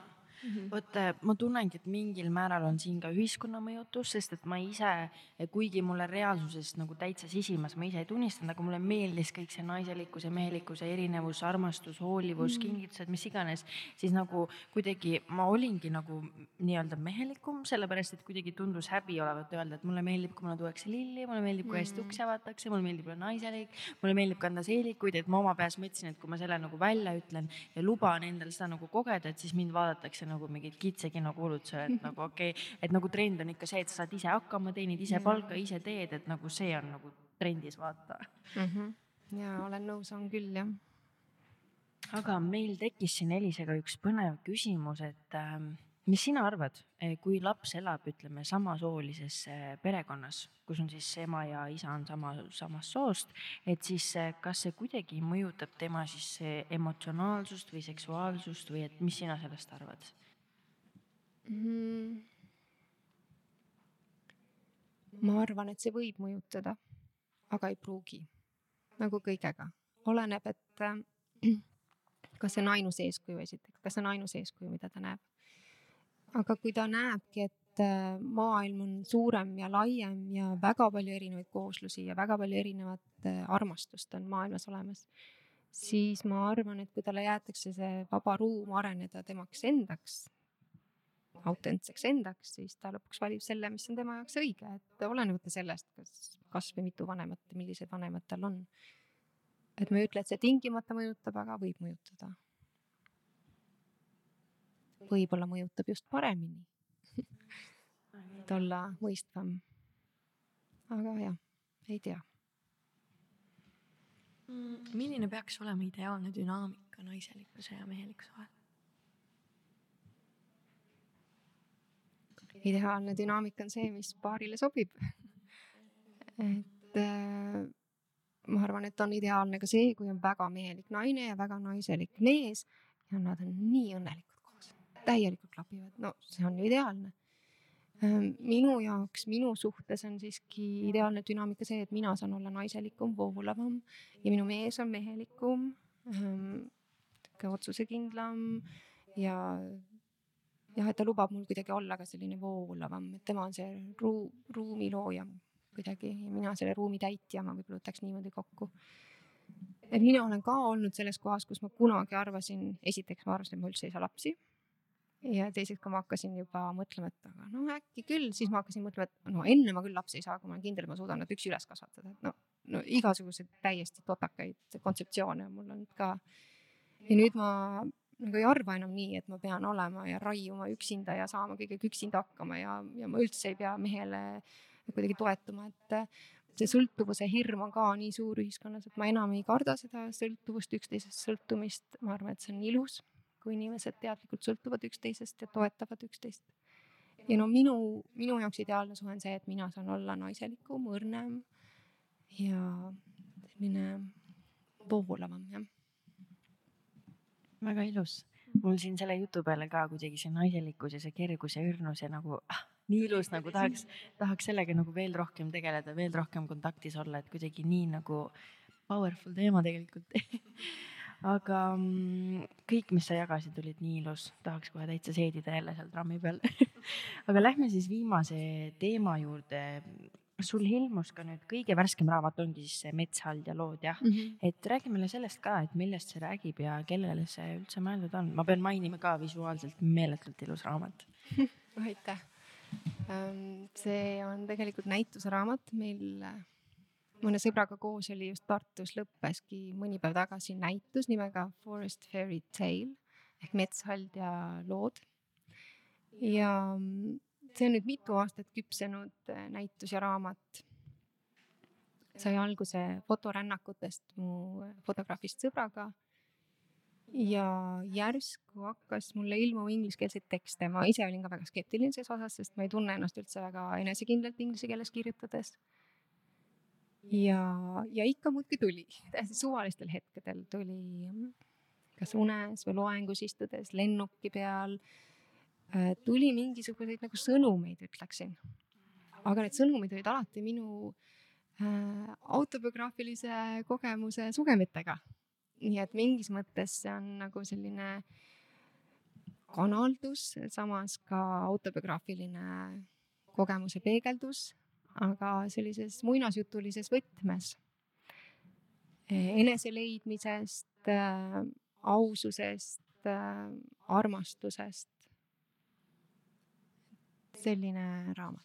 Mm -hmm. vot äh, ma tunnengi, et mingil määral on siin ka ühiskonna mõjutus, sest et ma ise, kuigi mulle reaalsuses nagu täitsa sisimas, ma ise ei tunnistanud, aga mulle meeldis kõik see naiselikkus ja mehelikkuse erinevus, armastus, hoolivus mm, -hmm. kingitused, mis iganes, siis nagu kuidagi ma olingi nagu nii-öelda mehelikum, sellepärast et kuidagi tundus häbi olevat öelda, et mulle meeldib, kui mulle tuuakse lilli, mulle meeldib, kui hästi ukse avatakse, mulle meeldib olla naiselik, mulle meeldib kanda seelikuid, et ma oma peas mõtlesin, et kui ma selle nagu välja ütlen ja luban endal seda nagu kogeda, et siis mind vaadatakse nagu mingid kitsekino kuulutused, et nagu okei okay,, et nagu trend on ikka see, et sa saad ise hakkama, teenid ise palka, ise teed, et nagu see on nagu trendis, vaata mm. -hmm. ja olen nõus, on küll jah. aga meil tekkis siin Elisega üks põnev küsimus, et äh, mis sina arvad, eh, kui laps elab, ütleme samasoolises perekonnas, kus on siis ema ja isa on sama, samast soost, et siis eh, kas see kuidagi mõjutab tema siis emotsionaalsust või seksuaalsust või et mis sina sellest arvad mm.? ma arvan, et see võib mõjutada, aga ei pruugi, nagu kõigega, oleneb, et kas see on ainus eeskuju esiteks, kas see on ainus eeskuju, mida ta näeb aga kui ta näebki, et äh, maailm on suurem ja laiem ja väga palju erinevaid kooslusi ja väga palju erinevat äh, armastust on maailmas olemas, siis ma arvan, et kui talle jäetakse see vaba ruum areneda temaks endaks, autentseks endaks, siis ta lõpuks valib selle, mis on tema jaoks õige, et olenemata sellest, kas, kas või mitu vanemat, millised vanemad tal on. et ma ei ütle, et see tingimata mõjutab, aga võib mõjutada võib-olla mõjutab just paremini et olla mõistvam. aga jah, ei tea. Mm, milline peaks olema ideaalne dünaamika naiselikkuse ja mehelikkuse vahel? ideaalne dünaamika on see, mis paarile sobib. et äh, ma arvan, et on ideaalne ka see, kui on väga mehelik naine ja väga naiselik mees ja nad on nii õnnelikud täielikult klapivad, no see on ju ideaalne. Ehm, minu jaoks, minu suhtes on siiski ideaalne dünaamika see, et mina saan olla naiselikum, voolavam ja minu mees on mehelikum, sihuke otsusekindlam ja jah, et ta lubab mul kuidagi olla ka selline voolavam, et tema on see ruu-, ruumi looja kuidagi ja mina selle ruumi täitja, ma võib-olla võtaks niimoodi kokku. et mina olen ka olnud selles kohas, kus ma kunagi arvasin, esiteks ma arvasin, et ma üldse ei saa lapsi ja teiseks, kui ma hakkasin juba mõtlema, et aga no äkki küll, siis ma hakkasin mõtlema, et no enne ma küll lapsi ei saa, kui ma olen kindel, et ma suudan nad üksi üles kasvatada, et no, no igasuguseid täiesti totakaid kontseptsioone on mul olnud ka. ja nüüd ma nagu ei arva enam nii, et ma pean olema ja raiuma üksinda ja saama kõigega üksinda hakkama ja, ja ma üldse ei pea mehele kuidagi toetuma, et see sõltuvuse hirm on ka nii suur ühiskonnas, et ma enam ei karda seda sõltuvust, üksteisest sõltumist, ma arvan, et see on ilus kui inimesed teadlikult sõltuvad üksteisest ja toetavad üksteist. ja no minu, minu jaoks ideaalne suhe on see, et mina saan olla naiselikum, õrnem ja selline voolavam, jah. väga ilus. mul siin selle jutu peale ka kuidagi see naiselikkus ja see kergus ja õrnus ja nagu ah, nii ilus, nagu tahaks, tahaks sellega nagu veel rohkem tegeleda, veel rohkem kontaktis olla, et kuidagi nii nagu powerful teema tegelikult aga mm, kõik, mis sa jagasid, olid nii ilus, tahaks kohe täitsa seedida jälle seal trammi peal aga lähme siis viimase teema juurde. sul ilmus ka nüüd kõige värskem raamat ongi siis see Metshald ja lood jah mm, -hmm. et räägi meile sellest ka, et millest see räägib ja kellele see üldse mõeldud on, ma pean mainima ka visuaalselt meeletult ilus raamat aitäh. see on tegelikult näitusraamat meil mõne sõbraga koos oli just Tartus lõppeski mõni päev tagasi näitus nimega Forest Fairy Tale ehk Metshald ja lood. ja see on nüüd mitu aastat küpsenud äh, näitus ja raamat. sai alguse fotorännakutest mu fotograafist sõbraga. ja järsku hakkas mulle ilmuma ingliskeelseid tekste, ma ise olin ka väga skeptiline selles osas, sest ma ei tunne ennast üldse väga enesekindlalt inglise keeles kirjutades ja, ja ikka muudkui tuli, täiesti suvalistel hetkedel tuli kas unes või loengus istudes, lennuki peal äh,. tuli mingisuguseid nagu sõnumeid, ütleksin. aga need sõnumid olid alati minu äh, autobiograafilise kogemuse sugemitega. nii et mingis mõttes see on nagu selline kanaldus, samas ka autobiograafiline kogemuse peegeldus aga sellises muinasjutulises võtmes. enese leidmisest, äh, aususest, äh, armastusest. selline raamat.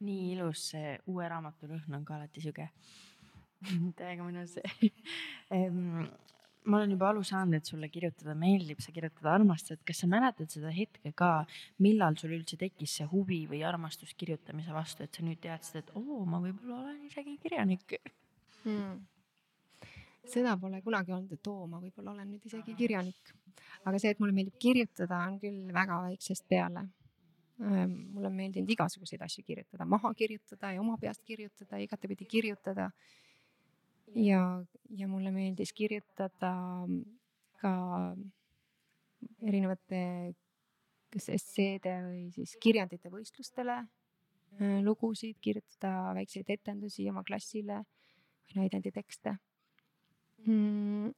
nii ilus, see uue raamatu lõhn on ka alati sihuke täiega mõnus ma olen juba aru saanud, et sulle kirjutada meeldib, sa kirjutada armastad. kas sa mäletad seda hetke ka, millal sul üldse tekkis see huvi või armastus kirjutamise vastu, et sa nüüd teadsid, et oo, ma võib-olla olen isegi kirjanik hmm.? seda pole kunagi olnud, et oo, ma võib-olla olen nüüd isegi kirjanik. aga see, et mulle meeldib kirjutada, on küll väga väiksest peale. Ehm, mulle on meeldinud igasuguseid asju kirjutada, maha kirjutada ja oma peast kirjutada, igatepidi kirjutada ja, ja mulle meeldis kirjutada ka erinevate kas esseede või siis kirjandite võistlustele äh, lugusid, kirjutada väikseid etendusi oma klassile või näidenditekste mm..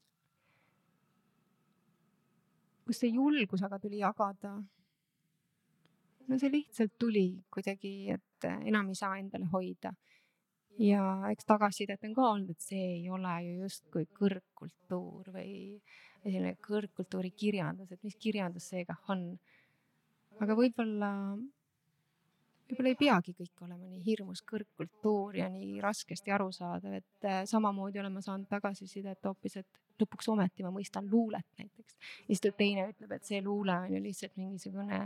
kust see julgus aga tuli jagada? no see lihtsalt tuli kuidagi, et enam ei saa endale hoida ja eks tagasisidet on ka olnud, et see ei ole ju justkui kõrgkultuur või selline kõrgkultuuri kirjandus, et mis kirjandus see kah on. aga võib-olla, võib-olla ei peagi kõik olema nii hirmus kõrgkultuur ja nii raskesti arusaadav, et äh, samamoodi olen ma saanud tagasisidet hoopis, et lõpuks ometi ma mõistan luulet näiteks. ja siis teine ütleb, et see luule on ju lihtsalt mingisugune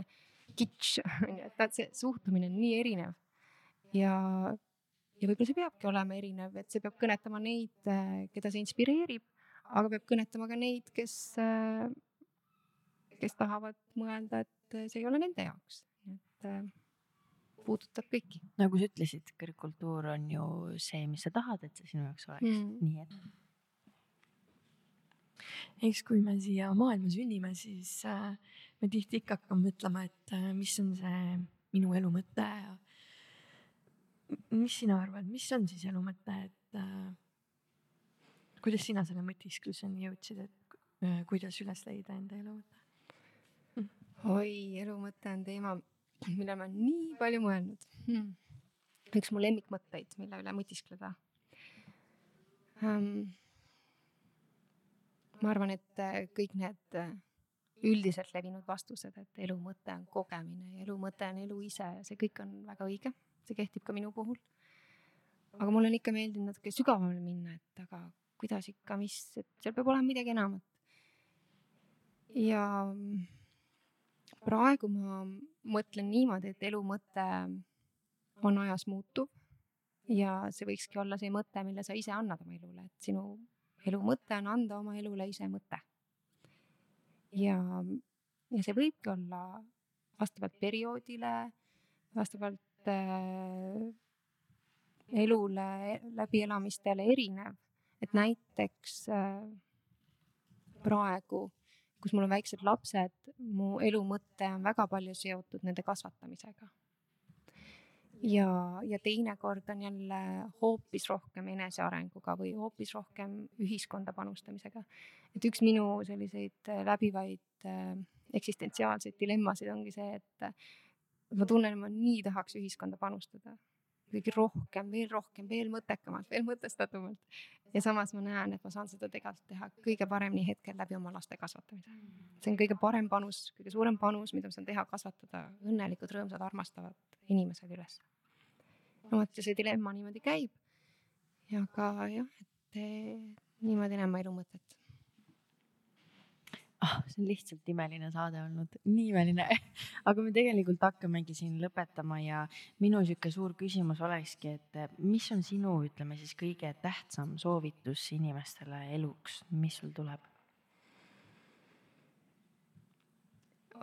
kitš, on ju, et see suhtumine on nii erinev. ja ja võib-olla see peabki olema erinev, et see peab kõnetama neid, äh, keda see inspireerib, aga peab kõnetama ka neid, kes, äh, kes tahavad mõelda, et see ei ole nende jaoks. äh, puudutab kõiki nagu sa ütlesid, kõrgkultuur on ju see, mis sa tahad, et see sinu jaoks oleks Mm. nii et eks kui me siia maailma sünnime, siis me tihti ikka hakkame mõtlema, et mis on see minu elu mõte ja mis sina arvad, mis on siis elu mõte, et äh, kuidas sina selle mõtiskluseni jõudsid, et äh, kuidas üles leida enda elu mõte? oi, elu mõte on teema, mille ma nii palju mõelnud. Hmm.. üks mu lemmikmõtteid, mille üle mõtiskleda. Um, ma arvan, et äh, kõik need äh, üldiselt levinud vastused, et elu mõte on kogemine ja elu mõte on elu ise ja see kõik on väga õige, see kehtib ka minu puhul. aga mul on ikka meeldinud natuke sügavamale minna, et aga kuidas ikka, mis, et seal peab olema midagi enamat. ja praegu ma mõtlen niimoodi, et elu mõte on ajas muutuv ja see võikski olla see mõte, mille sa ise annad oma elule, et sinu elu mõte on anda oma elule ise mõte. ja, ja see võibki olla vastavalt perioodile, vastavalt äh, elule, läbielamistele erinev, et näiteks äh, praegu, kus mul on väiksed lapsed, mu elu mõte on väga palju seotud nende kasvatamisega ja, ja teinekord on jälle hoopis rohkem enesearenguga või hoopis rohkem ühiskonda panustamisega. et üks minu selliseid läbivaid äh, eksistentsiaalseid dilemmasid ongi see, et ma tunnen, ma nii tahaks ühiskonda panustada. kuidagi rohkem, veel rohkem, veel mõttekamalt, veel mõtestatumalt. ja samas ma näen, et ma saan seda tegelikult teha kõige paremini hetkel läbi oma laste kasvatamise. see on kõige parem panus, kõige suurem panus, mida ma saan teha, kasvatada õnnelikud, rõõmsad, armastavad inimesed üles no vot ja see dilemma niimoodi käib. ja ka jah, et eh, niimoodi näen ma elu mõtet. Ah, see on lihtsalt imeline saade olnud, nii imeline. aga me tegelikult hakkamegi siin lõpetama ja minu sihuke suur küsimus olekski, et mis on sinu, ütleme siis kõige tähtsam soovitus inimestele eluks, mis sul tuleb?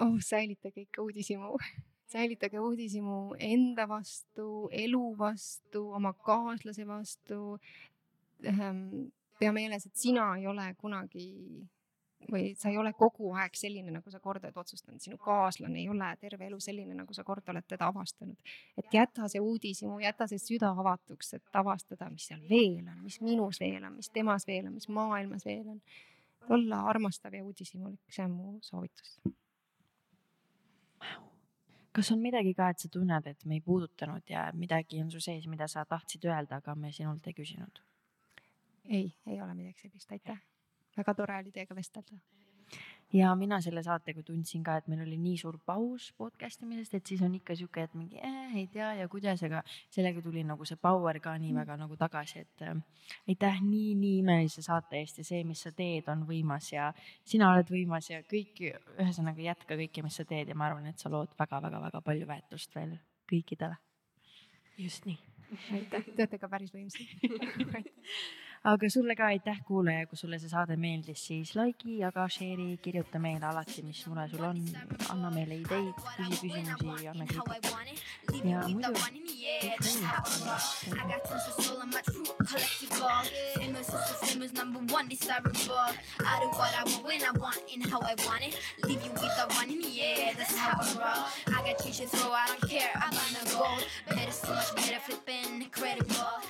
oh, säilitage ikka uudishimu säilitage uudishimu enda vastu, elu vastu, oma kaaslase vastu. pea meeles, et sina ei ole kunagi või sa ei ole kogu aeg selline, nagu sa kord oled otsustanud, sinu kaaslane ei ole terve elu selline, nagu sa kord oled teda avastanud. et jäta see uudishimu, jäta see süda avatuks, et avastada, mis seal veel on, mis minus veel on, mis temas veel on, mis maailmas veel on. olla armastav ja uudishimulik, see on mu soovitus kas on midagi ka, et sa tunned, et me ei puudutanud ja midagi on su sees, mida sa tahtsid öelda, aga me sinult ei küsinud? ei, ei ole midagi sellist, aitäh. Väga tore oli teiega vestelda. ja mina selle saatega tundsin ka, et meil oli nii suur paus podcast imisest, et siis on ikka sihuke, et mingi äh, ei tea ja kuidas, aga sellega tuli nagu see power ka nii väga nagu tagasi, et äh, aitäh nii, nii imelise saate eest ja see, mis sa teed, on võimas ja sina oled võimas ja kõik, ühesõnaga jätka kõike, mis sa teed ja ma arvan, et sa lood väga-väga-väga palju väärtust veel kõikidele. just nii. aitäh, te olete ka päris võimsad aga sulle ka aitäh, kuulaja, kui sulle see saade meeldis, siis like'i, jaga, share'i, kirjuta meile alati, mis mure sul on, anna meile ideid, küsi küsimusi, anna kriitikat. ja muidu I so. I I I I. Leave you with the one in the air, that's how I roll. I got to throw, I don't care, I'm on the gold. Better so much better, flipping incredible.